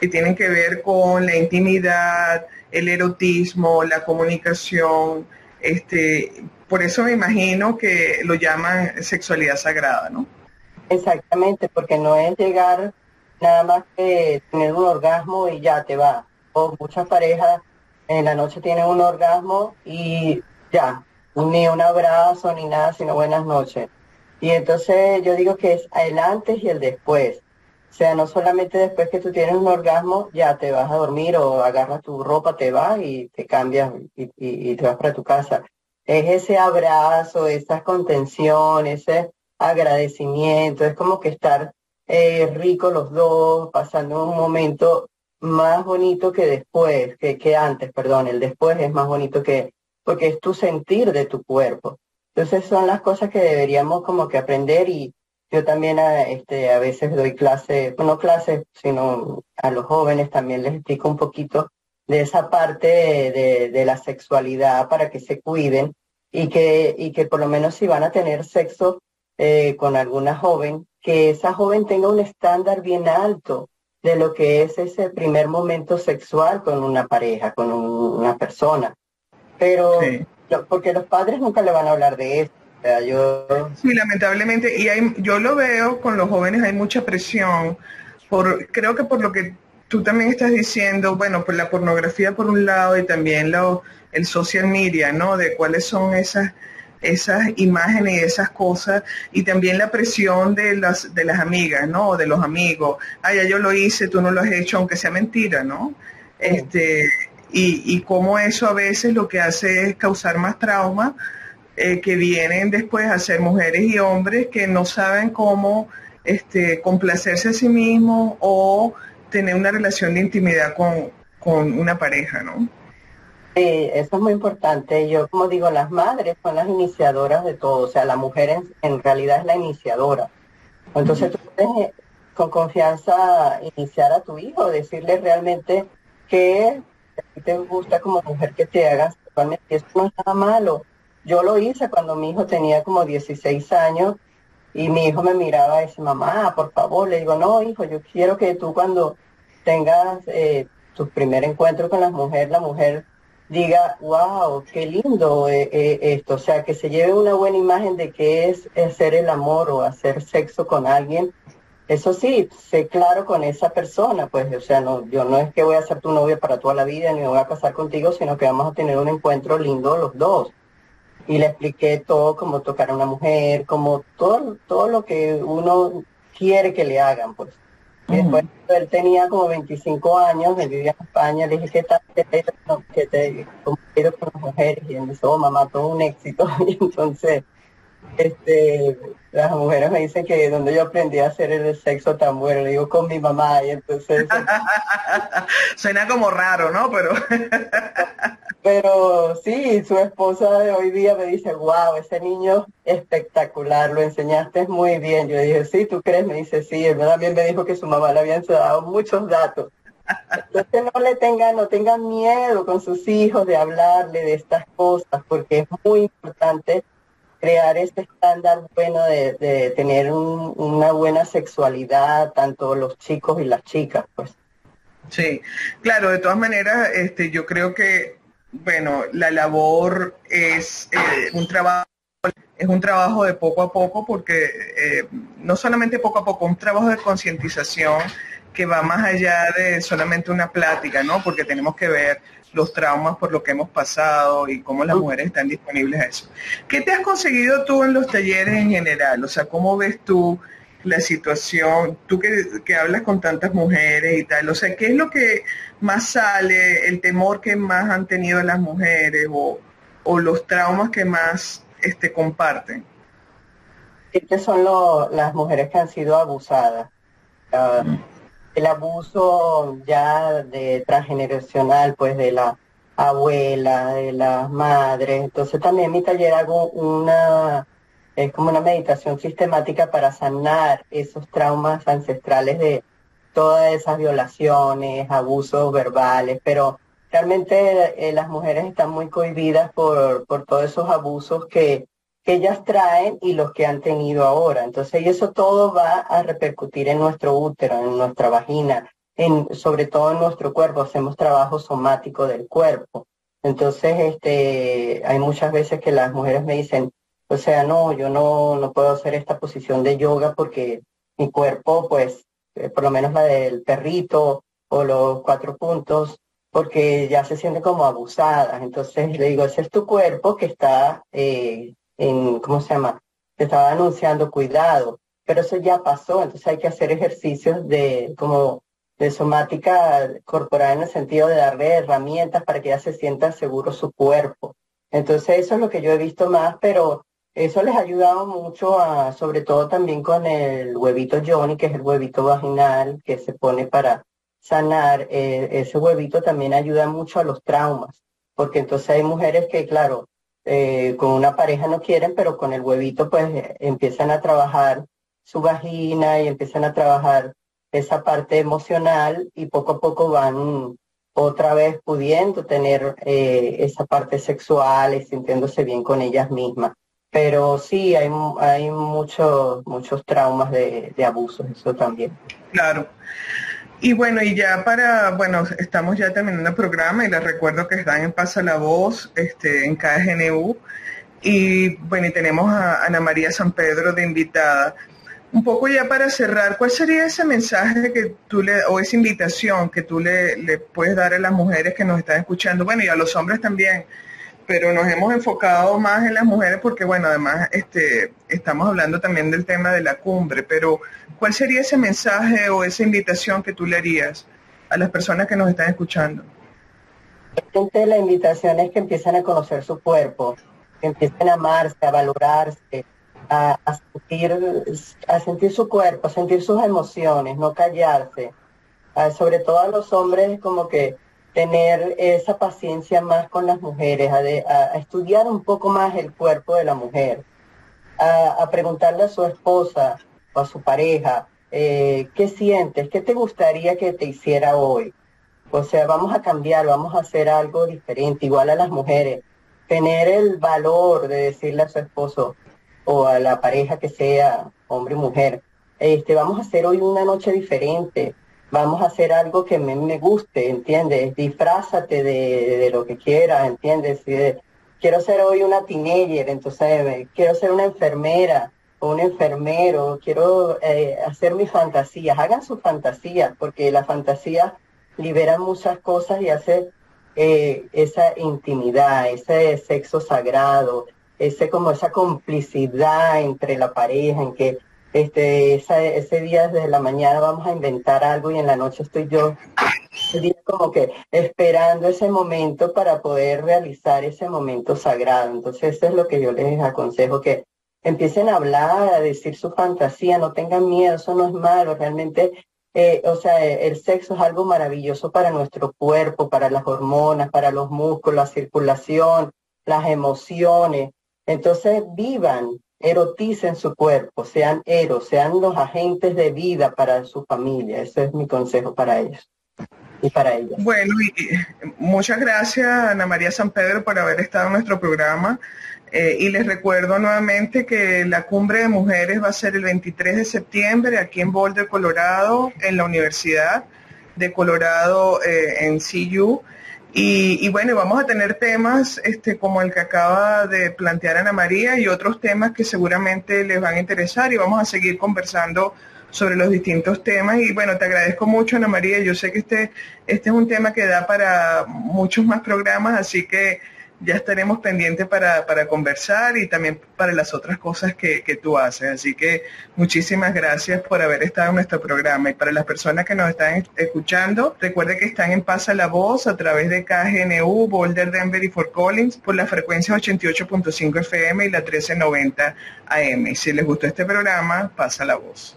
Speaker 3: que tienen que ver con la intimidad, el erotismo, la comunicación, este, por eso me imagino que lo llaman sexualidad sagrada, ¿no?
Speaker 4: Exactamente, porque no es llegar nada más que tener un orgasmo y ya te va. O muchas parejas en la noche tienen un orgasmo y ya, ni un abrazo ni nada, sino buenas noches. Y entonces yo digo que es el antes y el después. O sea, no solamente después que tú tienes un orgasmo, ya te vas a dormir o agarras tu ropa, te vas y te cambias y, y te vas para tu casa. Es ese abrazo, esa contención, ese agradecimiento, es como que estar eh, ricos los dos, pasando un momento más bonito que después, que, que antes, perdón, el después es más bonito que, porque es tu sentir de tu cuerpo. Entonces son las cosas que deberíamos como que aprender y yo también a, este, a veces doy clases, no clases, sino a los jóvenes también les explico un poquito de esa parte de, de, la sexualidad para que se cuiden y que, y que por lo menos si van a tener sexo, eh, con alguna joven, que esa joven tenga un estándar bien alto de lo que es ese primer momento sexual con una pareja, con una persona. Pero, porque los padres nunca le van a hablar de eso. yo...
Speaker 3: Sí, lamentablemente, y hay, yo lo veo con los jóvenes, hay mucha presión, por, creo que por lo que tú también estás diciendo, bueno, por la pornografía por un lado y también lo, el social media, ¿no? De cuáles son esas esas imágenes y esas cosas y también la presión de las de las amigas, ¿no? De los amigos. Ah, ya yo lo hice, tú no lo has hecho, aunque sea mentira, ¿no? Este y, y cómo eso a veces lo que hace es causar más trauma eh, que vienen después a ser mujeres y hombres que no saben cómo este, complacerse a sí mismos o tener una relación de intimidad con, con una pareja, ¿no?
Speaker 4: Sí, eso es muy importante. Yo, como digo, las madres son las iniciadoras de todo. O sea, la mujer en, realidad es la iniciadora. Entonces, tú puedes eh, con confianza iniciar a tu hijo, decirle realmente que te gusta como mujer que te hagas sexualmente. Eso no es nada malo. Yo lo hice cuando mi hijo tenía como 16 años y mi hijo me miraba y dice, mamá, por favor. Le digo, no, hijo, yo quiero que tú cuando tengas eh, tu primer encuentro con la mujer, la mujer diga, wow, qué lindo eh, eh, esto, o sea, que se lleve una buena imagen de que es hacer el amor o hacer sexo con alguien. Eso sí, sé claro con esa persona, pues, o sea, no, yo no es que voy a ser tu novia para toda la vida ni me voy a casar contigo, sino que vamos a tener un encuentro lindo los dos. Y le expliqué todo, como tocar a una mujer, como todo, todo lo que uno quiere que le hagan, pues. Y después él tenía como 25 años, me vivía en España, le dije, ¿qué tal te que te con las mujeres? Y él me dice, oh mamá, todo un éxito. Y entonces este, las mujeres me dicen que donde yo aprendí a hacer el sexo tan bueno, le digo con mi mamá y entonces...
Speaker 3: Suena como raro, ¿no? Pero...
Speaker 4: Pero sí, su esposa de hoy día me dice, wow, ese niño espectacular, lo enseñaste muy bien. Yo dije, sí, ¿tú crees? Me dice, sí, él también me dijo que su mamá le había dado muchos datos. Entonces no le tengan, no tengan miedo con sus hijos de hablarle de estas cosas, porque es muy importante crear este estándar bueno de, tener una buena sexualidad, tanto los chicos y las chicas, pues.
Speaker 3: Sí, claro, de todas maneras, este, yo creo que, bueno, la labor es eh, un trabajo es un trabajo de poco a poco porque eh, no solamente poco a poco, un trabajo de concientización que va más allá de solamente una plática, ¿no? Porque tenemos que ver los traumas por lo que hemos pasado y cómo las mujeres están disponibles a eso. ¿Qué te has conseguido tú en los talleres en general? O sea, ¿cómo ves tú la situación? Tú que, hablas con tantas mujeres y tal, o sea, ¿qué es lo que más sale, el temor que más han tenido las mujeres o, los traumas que más este, comparten?
Speaker 4: Estas son las mujeres que han sido abusadas. Ah, el abuso ya de transgeneracional, pues de la abuela, de las madres. Entonces también mi taller hago una, es como una meditación sistemática para sanar esos traumas ancestrales de todas esas violaciones, abusos verbales, pero realmente eh, las mujeres están muy cohibidas por, por todos esos abusos que que ellas traen y los que han tenido ahora. Entonces, y eso todo va a repercutir en nuestro útero, en nuestra vagina, en, sobre todo en nuestro cuerpo. Hacemos trabajo somático del cuerpo. Entonces, este, hay muchas veces que las mujeres me dicen, o sea, no, yo no, no puedo hacer esta posición de yoga porque mi cuerpo, pues, eh, por lo menos la del perrito o los cuatro puntos, porque ya se siente como abusada. Entonces le digo, ese es tu cuerpo que está eh, en, ¿cómo se llama? Se estaba anunciando cuidado, pero eso ya pasó, entonces hay que hacer ejercicios de como de somática corporal en el sentido de darle herramientas para que ella se sienta seguro su cuerpo. Entonces eso es lo que yo he visto más, pero eso les ha ayudado mucho a, sobre todo también con el huevito Johnny, que es el huevito vaginal que se pone para sanar. Eh, ese huevito también ayuda mucho a los traumas, porque entonces hay mujeres que, claro, eh, con una pareja no quieren, pero con el huevito pues empiezan a trabajar su vagina y empiezan a trabajar esa parte emocional y poco a poco van otra vez pudiendo tener eh, esa parte sexual y sintiéndose bien con ellas mismas. Pero sí, hay, hay muchos muchos traumas de, de abusos, eso también.
Speaker 3: Claro. Y bueno, y ya para, bueno, estamos ya terminando el programa y les recuerdo que están en Pasa la Voz, este, en KGNU. Y bueno, y tenemos a Ana María San Pedro de invitada. Un poco ya para cerrar, ¿cuál sería ese mensaje que tú le, o esa invitación que tú le, le puedes dar a las mujeres que nos están escuchando? Bueno, y a los hombres también pero nos hemos enfocado más en las mujeres porque, bueno, además este, estamos hablando también del tema de la cumbre, pero ¿cuál sería ese mensaje o esa invitación que tú le harías a las personas que nos están escuchando?
Speaker 4: La invitación es que empiecen a conocer su cuerpo, que empiecen a amarse, a valorarse, a, sentir, a sentir su cuerpo, a sentir sus emociones, no callarse. sobre todo a los hombres como que tener esa paciencia más con las mujeres, a, estudiar un poco más el cuerpo de la mujer, a, preguntarle a su esposa o a su pareja, eh, ¿qué sientes? ¿Qué te gustaría que te hiciera hoy? O sea, vamos a cambiar, vamos a hacer algo diferente, igual a las mujeres. Tener el valor de decirle a su esposo o a la pareja que sea, hombre o mujer, este, vamos a hacer hoy una noche diferente, vamos a hacer algo que me, me guste, ¿entiendes? Disfrázate de, lo que quieras, ¿entiendes? quiero ser hoy una teenager, entonces quiero ser una enfermera o un enfermero, quiero eh, hacer mis fantasías, hagan sus fantasías, porque la fantasía libera muchas cosas y hace eh, esa intimidad, ese sexo sagrado, ese como esa complicidad entre la pareja, en que este, ese día desde la mañana vamos a inventar algo y en la noche estoy yo como que esperando ese momento para poder realizar ese momento sagrado. Entonces eso es lo que yo les aconsejo, que empiecen a hablar, a decir su fantasía, no tengan miedo, eso no es malo, realmente, eh, o sea, el sexo es algo maravilloso para nuestro cuerpo, para las hormonas, para los músculos, la circulación, las emociones. Entonces vivan, eroticen su cuerpo, sean eros, sean los agentes de vida para su familia. Ese es mi consejo para ellos y para ellas.
Speaker 3: Bueno, y, muchas gracias Ana María San Pedro por haber estado en nuestro programa. Eh, y les recuerdo nuevamente que la cumbre de mujeres va a ser el 23 de septiembre aquí en Boulder, Colorado, en la Universidad de Colorado eh, en CU. Y, bueno, vamos a tener temas este, como el que acaba de plantear Ana María y otros temas que seguramente les van a interesar y vamos a seguir conversando sobre los distintos temas. Y bueno, te agradezco mucho, Ana María. Yo sé que este, este es un tema que da para muchos más programas, así que ya estaremos pendientes para, conversar y también para las otras cosas que, tú haces. Así que muchísimas gracias por haber estado en nuestro programa. Y para las personas que nos están escuchando, recuerde que están en Pasa la Voz a través de KGNU, Boulder, Denver y Fort Collins por la frecuencia 88.5 FM y la 1390 AM. Si les gustó este programa, pasa la voz.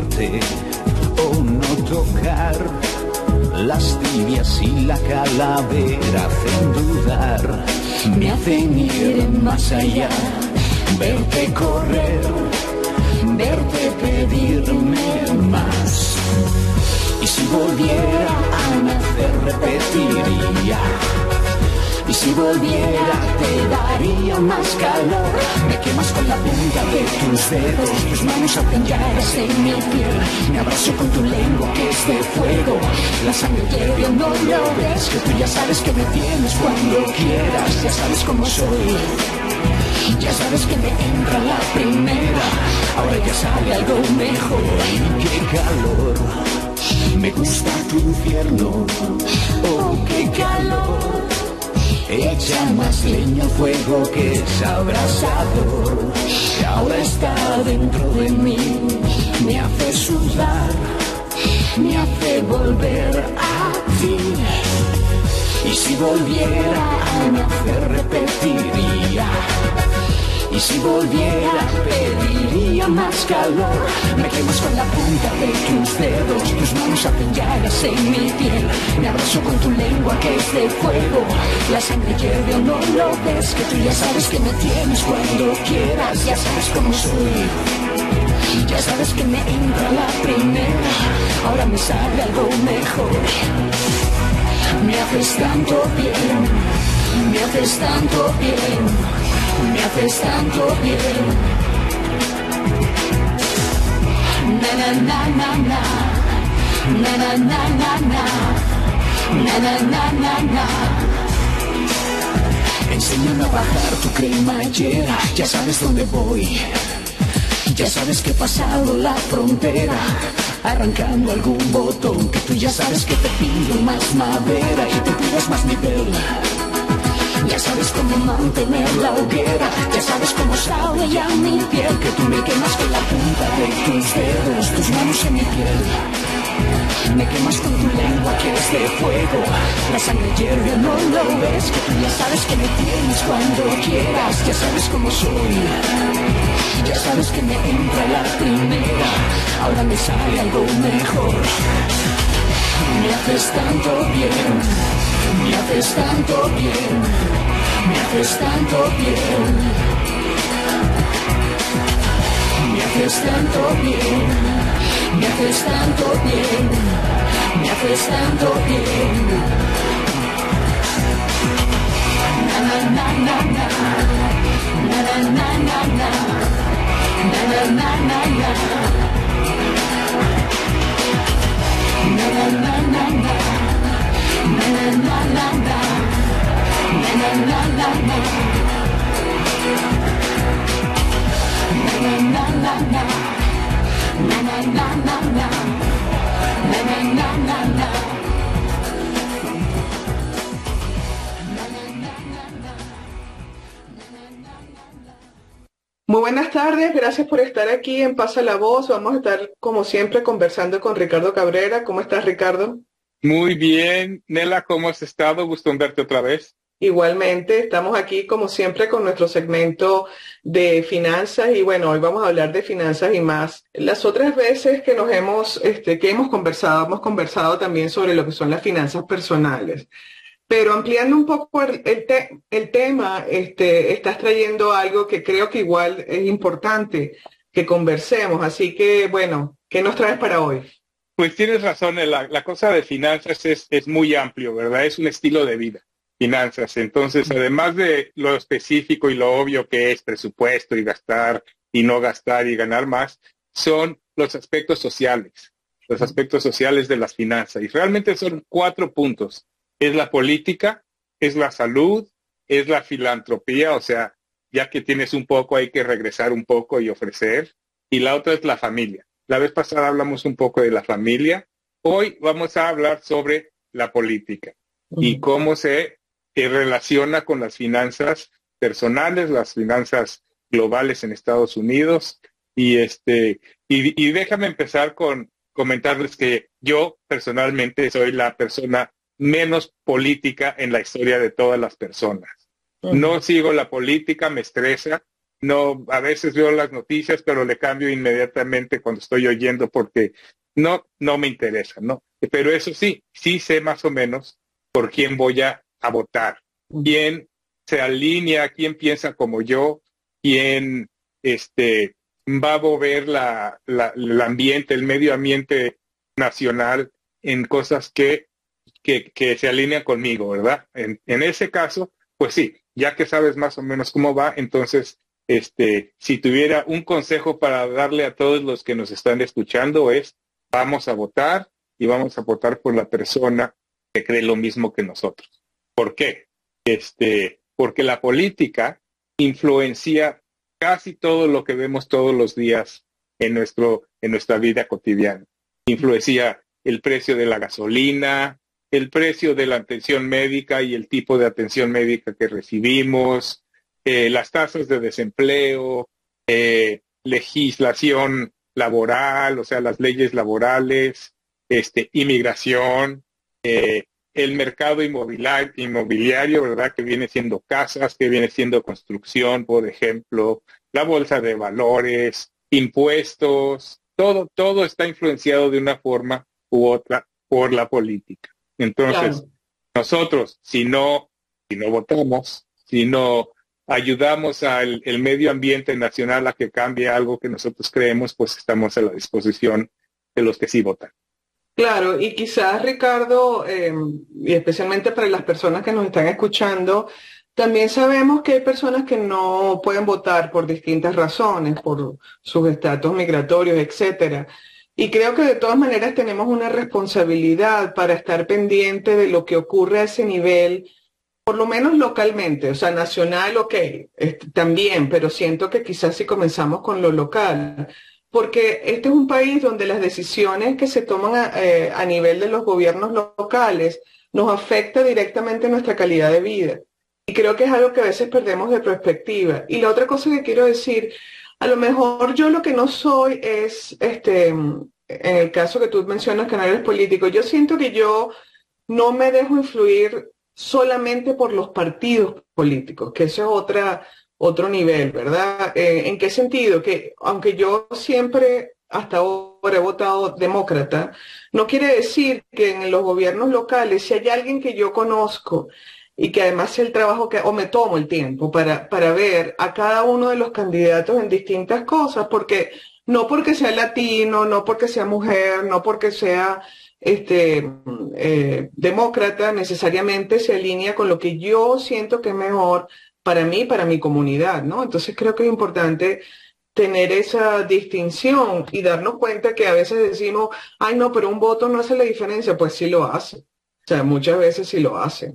Speaker 5: O no tocar. Las tibias y la calavera hacen dudar, me hacen ir más allá, verte correr, verte pedirme más. Y si volviera a nacer repetiría y si volviera te daría más calor. Me quemas con la punta de tus dedos, tus manos hacen llagas en mi piel. Me abrazo con tu lengua que es de fuego. La sangre hierve, no lo ves, que tú ya sabes que me tienes cuando quieras. Ya sabes cómo soy. Ya sabes que me entra la primera, ahora ya sale algo mejor. ¡Ay, qué calor! Me gusta tu infierno, oh, qué calor. Echa más leña fuego que es abrasador, que ahora está dentro de mí, me hace sudar, me hace volver a ti. Y si volviera a nacer repetiría y si volviera pediría más calor. Me quemas con la punta de tus dedos Tus manos hacen llagas en mi piel. Me abrazo con tu lengua que es de fuego. La sangre hierve o no lo ves Que tú ya sabes que me tienes cuando quieras. Ya sabes cómo soy. Ya sabes que me entra la primera, ahora me sale algo mejor. Me haces tanto bien, me haces tanto bien me haces tanto bien. Na na na na na, na na na na na, na na na na na. Enséñame a bajar tu cremallera, ya sabes dónde voy. Ya sabes que he pasado la frontera, arrancando algún botón que tú ya sabes que te pido más madera y te pidas más nivel. Ya sabes cómo mantener la hoguera, ya sabes cómo sabe ya mi piel, que tú me quemas con la punta de tus dedos, tus manos en mi piel. Me quemas con tu lengua que es de fuego, la sangre hierve, no lo ves, que tú ya sabes que me tienes cuando quieras, ya sabes cómo soy. Ya sabes que me entra la primera, ahora me sale algo mejor. Me haces tanto bien me haces tanto bien, me haces tanto bien. Me haces tanto bien, me haces tanto bien, me haces tanto bien. Na na na na na, na na na na na, na na na na na. Na na muy buenas
Speaker 3: tardes, gracias por estar aquí en Pasa la Voz. Vamos a estar, como siempre, conversando con Ricardo Cabrera. ¿Cómo estás, Ricardo?
Speaker 6: Muy bien. Nela, ¿cómo has estado? Gusto verte otra vez.
Speaker 3: Igualmente, estamos aquí como siempre con nuestro segmento de finanzas y bueno, hoy vamos a hablar de finanzas y más. Las otras veces que nos hemos, este, que hemos conversado, hemos conversado también sobre lo que son las finanzas personales. Pero ampliando un poco el, el, tema, este, estás trayendo algo que creo que igual es importante que conversemos. Así que bueno, ¿qué nos traes para hoy?
Speaker 6: Pues tienes razón, la, la cosa de finanzas es, es muy amplio, ¿verdad? Es un estilo de vida finanzas. Entonces, además de lo específico y lo obvio que es presupuesto y gastar y no gastar y ganar más, son los aspectos sociales, los aspectos sociales de las finanzas. Y realmente son cuatro puntos. Es la política, es la salud, es la filantropía, o sea, ya que tienes un poco hay que regresar un poco y ofrecer. Y la otra es la familia. La vez pasada hablamos un poco de la familia. Hoy vamos a hablar sobre la política y cómo se relaciona con las finanzas personales, las finanzas globales en Estados Unidos. Y este, y, déjame empezar con comentarles que yo personalmente soy la persona menos política en la historia de todas las personas. No sigo la política, me estresa. No, a veces veo las noticias, pero le cambio inmediatamente cuando estoy oyendo porque no, no me interesa, ¿no? Pero eso sí, sí sé más o menos por quién voy a a votar, quién se alinea, quién piensa como yo, quién este, va a mover la, el ambiente, el medio ambiente nacional en cosas que, que, que se alinean conmigo, ¿verdad? En, en, ese caso, pues sí, ya que sabes más o menos cómo va, entonces, este, si tuviera un consejo para darle a todos los que nos están escuchando es, vamos a votar y vamos a votar por la persona que cree lo mismo que nosotros. ¿Por qué? Este, porque la política influencia casi todo lo que vemos todos los días en, nuestro, en nuestra vida cotidiana. Influencia el precio de la gasolina, el precio de la atención médica y el tipo de atención médica que recibimos, eh, las tasas de desempleo, eh, legislación laboral, o sea, las leyes laborales, este, inmigración, eh, el mercado inmobiliario, ¿verdad? Que viene siendo casas, que viene siendo construcción, por ejemplo, la bolsa de valores, impuestos, todo, todo está influenciado de una forma u otra por la política. Entonces, nosotros, si no, si no votamos, si no ayudamos al medio ambiente nacional a que cambie algo que nosotros creemos, pues estamos a la disposición de los que sí votan.
Speaker 3: Claro, y quizás Ricardo, em, y especialmente para las personas que nos están escuchando, también sabemos que hay personas que no pueden votar por distintas razones, por sus estatus migratorios, etcétera. Y creo que de todas maneras tenemos una responsabilidad para estar pendiente de lo que ocurre a ese nivel, por lo menos localmente, o sea, nacional, ok, también, pero siento que quizás si comenzamos con lo local, porque este es un país donde las decisiones que se toman eh, a, nivel de los gobiernos locales nos afecta directamente nuestra calidad de vida. Y creo que es algo que a veces perdemos de perspectiva. Y la otra cosa que quiero decir, a lo mejor yo lo que no soy es, este, en el caso que tú mencionas que no eres político, yo siento que yo no me dejo influir solamente por los partidos políticos, que eso es otra, otro nivel, ¿verdad? Eh, ¿En qué sentido? Que aunque yo siempre hasta ahora he votado demócrata, no quiere decir que en los gobiernos locales, si hay alguien que yo conozco y que además el trabajo que, o me tomo el tiempo para, para ver a cada uno de los candidatos en distintas cosas, porque no porque sea latino, no porque sea mujer, no porque sea este, eh, demócrata, necesariamente se alinea con lo que yo siento que es mejor para mí, para mi comunidad, ¿no? Entonces creo que es importante tener esa distinción y darnos cuenta que a veces decimos, ay no, pero un voto no hace la diferencia, pues sí lo hace. O sea, muchas veces sí lo hace.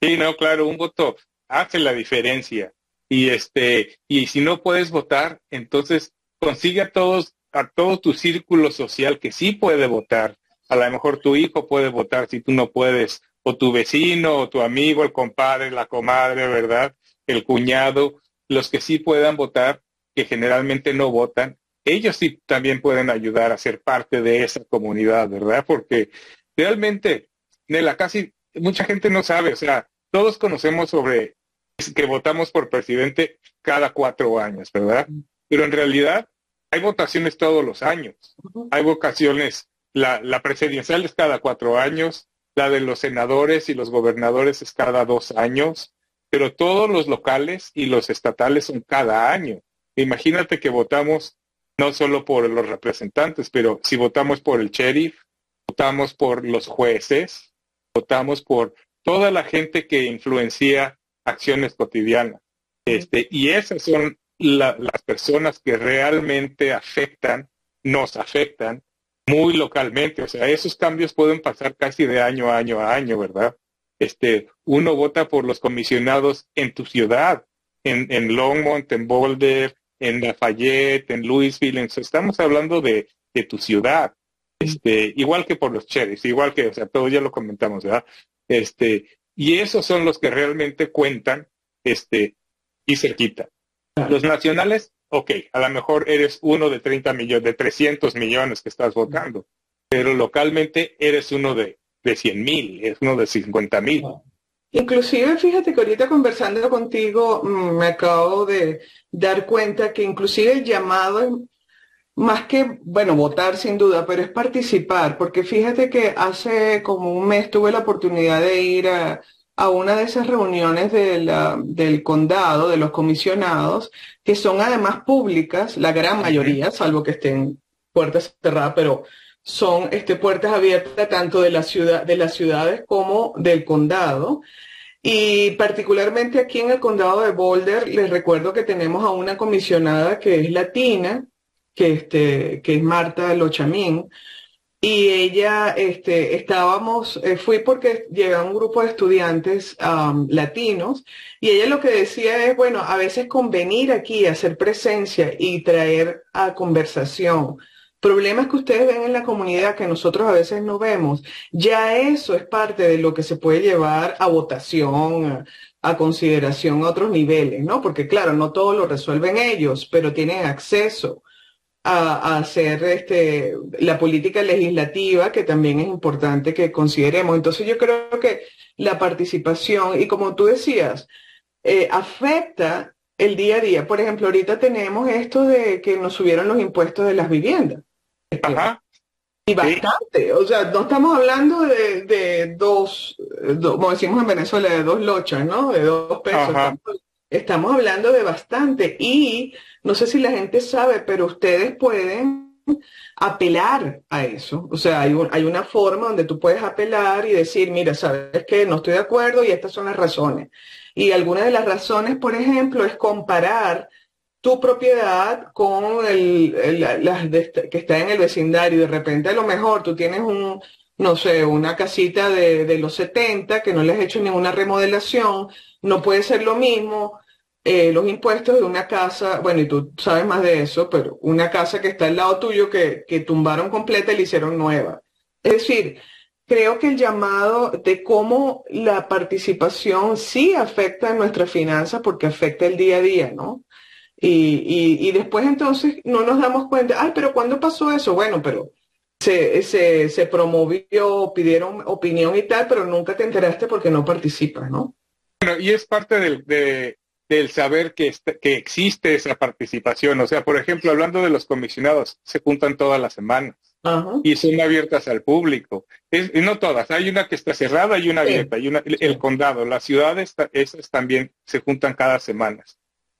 Speaker 6: Sí, no, claro, un voto hace la diferencia. Y este, y si no puedes votar, entonces consigue a todos, a todo tu círculo social que sí puede votar. A lo mejor tu hijo puede votar si tú no puedes, o tu vecino, o tu amigo, el compadre, la comadre, ¿verdad? el cuñado, los que sí puedan votar, que generalmente no votan, ellos sí también pueden ayudar a ser parte de esa comunidad, ¿verdad? Porque realmente, Nela, casi mucha gente no sabe, o sea, todos conocemos sobre que votamos por presidente cada cuatro años, ¿verdad? Pero en realidad hay votaciones todos los años. Hay votaciones, la, la presidencial es cada cuatro años, la de los senadores y los gobernadores es cada dos años, pero todos los locales y los estatales son cada año. Imagínate que votamos no solo por los representantes, pero si votamos por el sheriff, votamos por los jueces, votamos por toda la gente que influencia acciones cotidianas. Este, y esas son las personas que realmente afectan, nos afectan muy localmente. O sea, esos cambios pueden pasar casi de año a año a año, ¿verdad? Este, uno vota por los comisionados en tu ciudad, en, en Longmont, en Boulder, en Lafayette, en Louisville. estamos hablando de, de, tu ciudad. Este, igual que por los cherries, igual que, o sea, todo ya lo comentamos, ¿verdad? Este, y esos son los que realmente cuentan, este, y cerquita. Los nacionales, ok, a lo mejor eres uno de 30 millones, de 300 millones que estás votando, pero localmente eres uno de, de 100 mil, es uno de 50 mil.
Speaker 3: Inclusive, fíjate que ahorita conversando contigo mm, me acabo de dar cuenta que inclusive el llamado más que, bueno, votar sin duda, pero es participar, porque fíjate que hace como un mes tuve la oportunidad de ir a, a una de esas reuniones del condado, de los comisionados, que son además públicas, la gran mayoría, salvo que estén puertas cerradas, pero son este, puertas abiertas tanto de, la ciudad, de las ciudades como del condado. Y particularmente aquí en el condado de Boulder, les recuerdo que tenemos a una comisionada que es latina, que, este, que es Marta Lochamín, y ella, este, estábamos, eh, fui porque llega un grupo de estudiantes latinos y ella lo que decía es, bueno, a veces convenir aquí, hacer presencia y traer a conversación problemas que ustedes ven en la comunidad que nosotros a veces no vemos, ya eso es parte de lo que se puede llevar a votación, a, a consideración a otros niveles, ¿no? Porque claro, no todo lo resuelven ellos, pero tienen acceso a, hacer este, la política legislativa, que también es importante que consideremos. Entonces yo creo que la participación, y como tú decías, eh, afecta el día a día. Por ejemplo, ahorita tenemos esto de que nos subieron los impuestos de las viviendas. Ajá. Y bastante. O sea, no estamos hablando de, dos, como decimos en Venezuela, de dos lochas, ¿no? De dos pesos. Estamos hablando de bastante y no sé si la gente sabe, pero ustedes pueden apelar a eso. O sea, hay, hay una forma donde tú puedes apelar y decir, mira, sabes que no estoy de acuerdo y estas son las razones. Y alguna de las razones, por ejemplo, es comparar tu propiedad con el, que está en el vecindario. De repente, a lo mejor tú tienes un, no sé, una casita de, de los 70 que no le has hecho ninguna remodelación no puede ser lo mismo eh, los impuestos de una casa, bueno, y tú sabes más de eso, pero una casa que está al lado tuyo que, que tumbaron completa y la hicieron nueva. Es decir, creo que el llamado de cómo la participación sí afecta a nuestras finanzas porque afecta el día a día, ¿no? Y, y, después entonces no nos damos cuenta, ay, pero ¿cuándo pasó eso? Bueno, pero se, se, se promovió, pidieron opinión y tal, pero nunca te enteraste porque no participas, ¿no?
Speaker 6: Bueno, y es parte del, del saber que, que existe esa participación. O sea, por ejemplo, hablando de los comisionados, se juntan todas las semanas y son abiertas al público. Es, y no todas, hay una que está cerrada y una abierta. Y una, el, condado, las ciudades, esas también se juntan cada semana.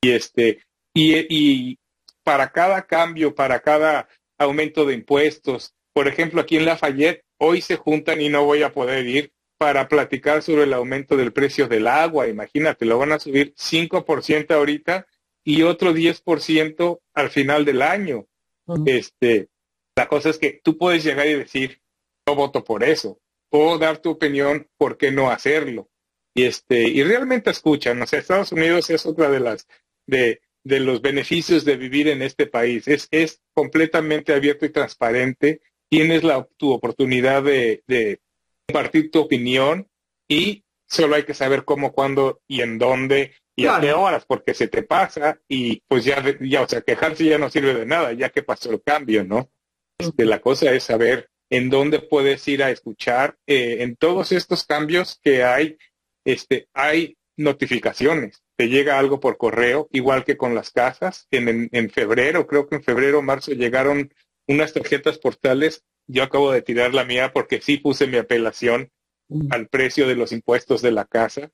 Speaker 6: Y, este, y, y para cada cambio, para cada aumento de impuestos, por ejemplo, aquí en Lafayette, hoy se juntan y no voy a poder ir para platicar sobre el aumento del precio del agua. Imagínate, lo van a subir 5% ahorita y otro 10% al final del año. Este, la cosa es que tú puedes llegar y decir, no voto por eso, o dar tu opinión, ¿por qué no hacerlo? Y este, y realmente escuchan, o sea, Estados Unidos es otra de las, de, de los beneficios de vivir en este país. Es, es completamente abierto y transparente. Tienes la, tu oportunidad de, de compartir tu opinión y solo hay que saber cómo, cuándo y en dónde y a qué horas, porque se te pasa y pues ya, ya, o sea, quejarse ya no sirve de nada, ya que pasó el cambio, ¿no? Este, la cosa es saber en dónde puedes ir a escuchar. Eh, en todos estos cambios que hay, este, hay notificaciones. Te llega algo por correo, igual que con las casas. En, en, febrero, creo que en febrero o marzo llegaron unas tarjetas portales. Yo acabo de tirar la mía porque sí puse mi apelación mm. al precio de los impuestos de la casa.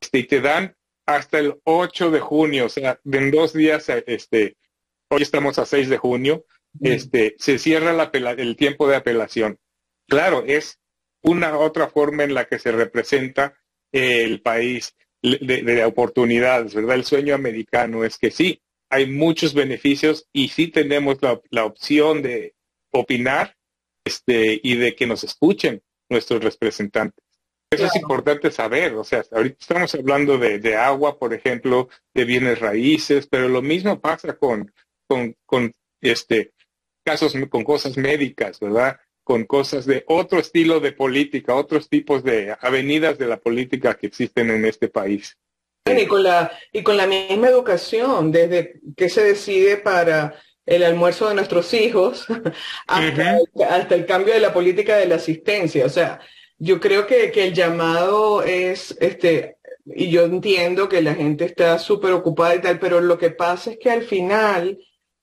Speaker 6: Este, y te dan hasta el 8 de junio, o sea, en dos días, este, hoy estamos a 6 de junio, este, se cierra la el tiempo de apelación. Claro, es una otra forma en la que se representa el país de, oportunidades, ¿verdad? El sueño americano es que sí, hay muchos beneficios y sí tenemos la, opción de opinar este, y de que nos escuchen nuestros representantes. Eso es importante saber, o sea, ahorita estamos hablando de, agua, por ejemplo, de bienes raíces, pero lo mismo pasa con, con, con este, casos, con cosas médicas, ¿verdad? Con cosas de otro estilo de política, otros tipos de avenidas de la política que existen en este país.
Speaker 3: Y con la, y con la misma educación, desde que se decide para el almuerzo de nuestros hijos hasta, hasta el cambio de la política de la asistencia. O sea, yo creo que, que el llamado es, este, y yo entiendo que la gente está súper ocupada y tal, pero lo que pasa es que al final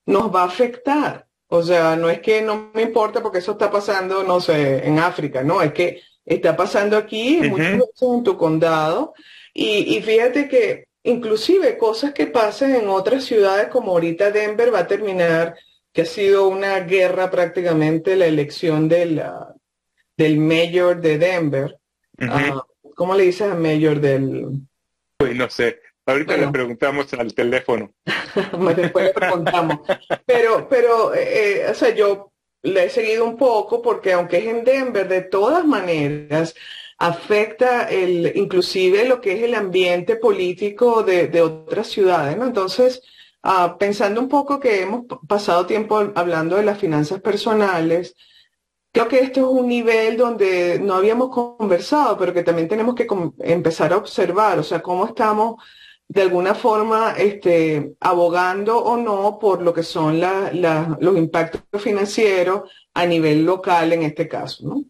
Speaker 3: nos va a afectar. O sea, no es que no me importa porque eso está pasando, no sé, en África, no, es que está pasando aquí, en tu condado. Y, y fíjate que inclusive cosas que pasan en otras ciudades como ahorita Denver va a terminar, que ha sido una guerra prácticamente la elección de la, del mayor de Denver. Ah, ¿Cómo le dices al mayor del...?
Speaker 6: no sé. Ahorita le preguntamos al teléfono.
Speaker 3: Después le preguntamos. Pero, pero, eh, o sea, yo le he seguido un poco porque aunque es en Denver, de todas maneras afecta el, inclusive lo que es el ambiente político de, de otras ciudades, ¿no? Entonces, ah, pensando un poco que hemos pasado tiempo hablando de las finanzas personales, Creo que esto es un nivel donde no habíamos conversado, pero que también tenemos que empezar a observar, o sea, cómo estamos de alguna forma este, abogando o no por lo que son los impactos financieros a nivel local en este caso, ¿no?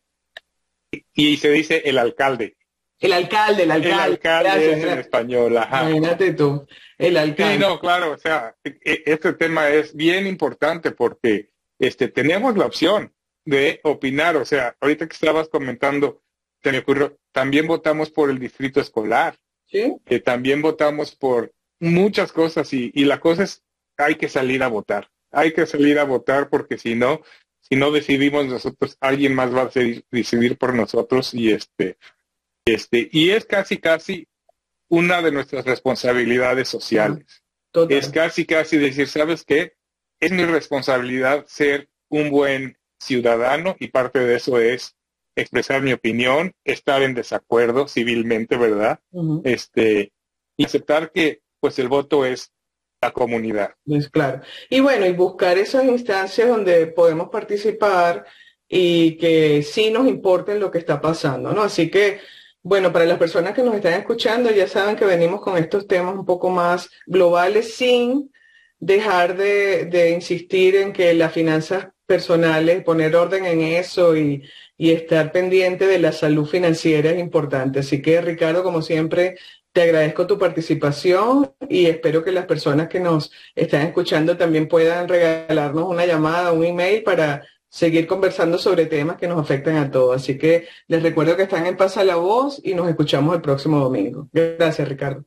Speaker 6: Y se dice el alcalde.
Speaker 3: El alcalde, el alcalde.
Speaker 6: El alcalde es en español, ajá.
Speaker 3: Imagínate tú, el alcalde.
Speaker 6: Sí, no, claro, o sea, e, e, este tema es bien importante porque este, tenemos la opción de opinar. O sea, ahorita que estabas comentando, se me ocurrió, también votamos por el distrito escolar.
Speaker 3: Sí.
Speaker 6: Que también votamos por muchas cosas y, y la cosa es, hay que salir a votar. Hay que salir a votar porque si no, si no decidimos nosotros, alguien más va a decidir por nosotros y este, este, y es casi, casi una de nuestras responsabilidades sociales. Es casi, casi decir, ¿sabes qué? Es mi responsabilidad ser un buen ciudadano y parte de eso es expresar mi opinión, estar en desacuerdo civilmente, ¿verdad? Este y aceptar que pues el voto es la comunidad.
Speaker 3: Es claro. Y bueno, y buscar esas instancias donde podemos participar y que sí nos importe lo que está pasando, ¿no? Así que bueno, para las personas que nos están escuchando, ya saben que venimos con estos temas un poco más globales sin dejar de, de insistir en que las finanzas personales, poner orden en eso y, y estar pendiente de la salud financiera es importante. Así que Ricardo, como siempre, te agradezco tu participación y espero que las personas que nos están escuchando también puedan regalarnos una llamada, un email para seguir conversando sobre temas que nos afectan a todos. Así que les recuerdo que están en Pasa la Voz y nos escuchamos el próximo domingo. Gracias, Ricardo.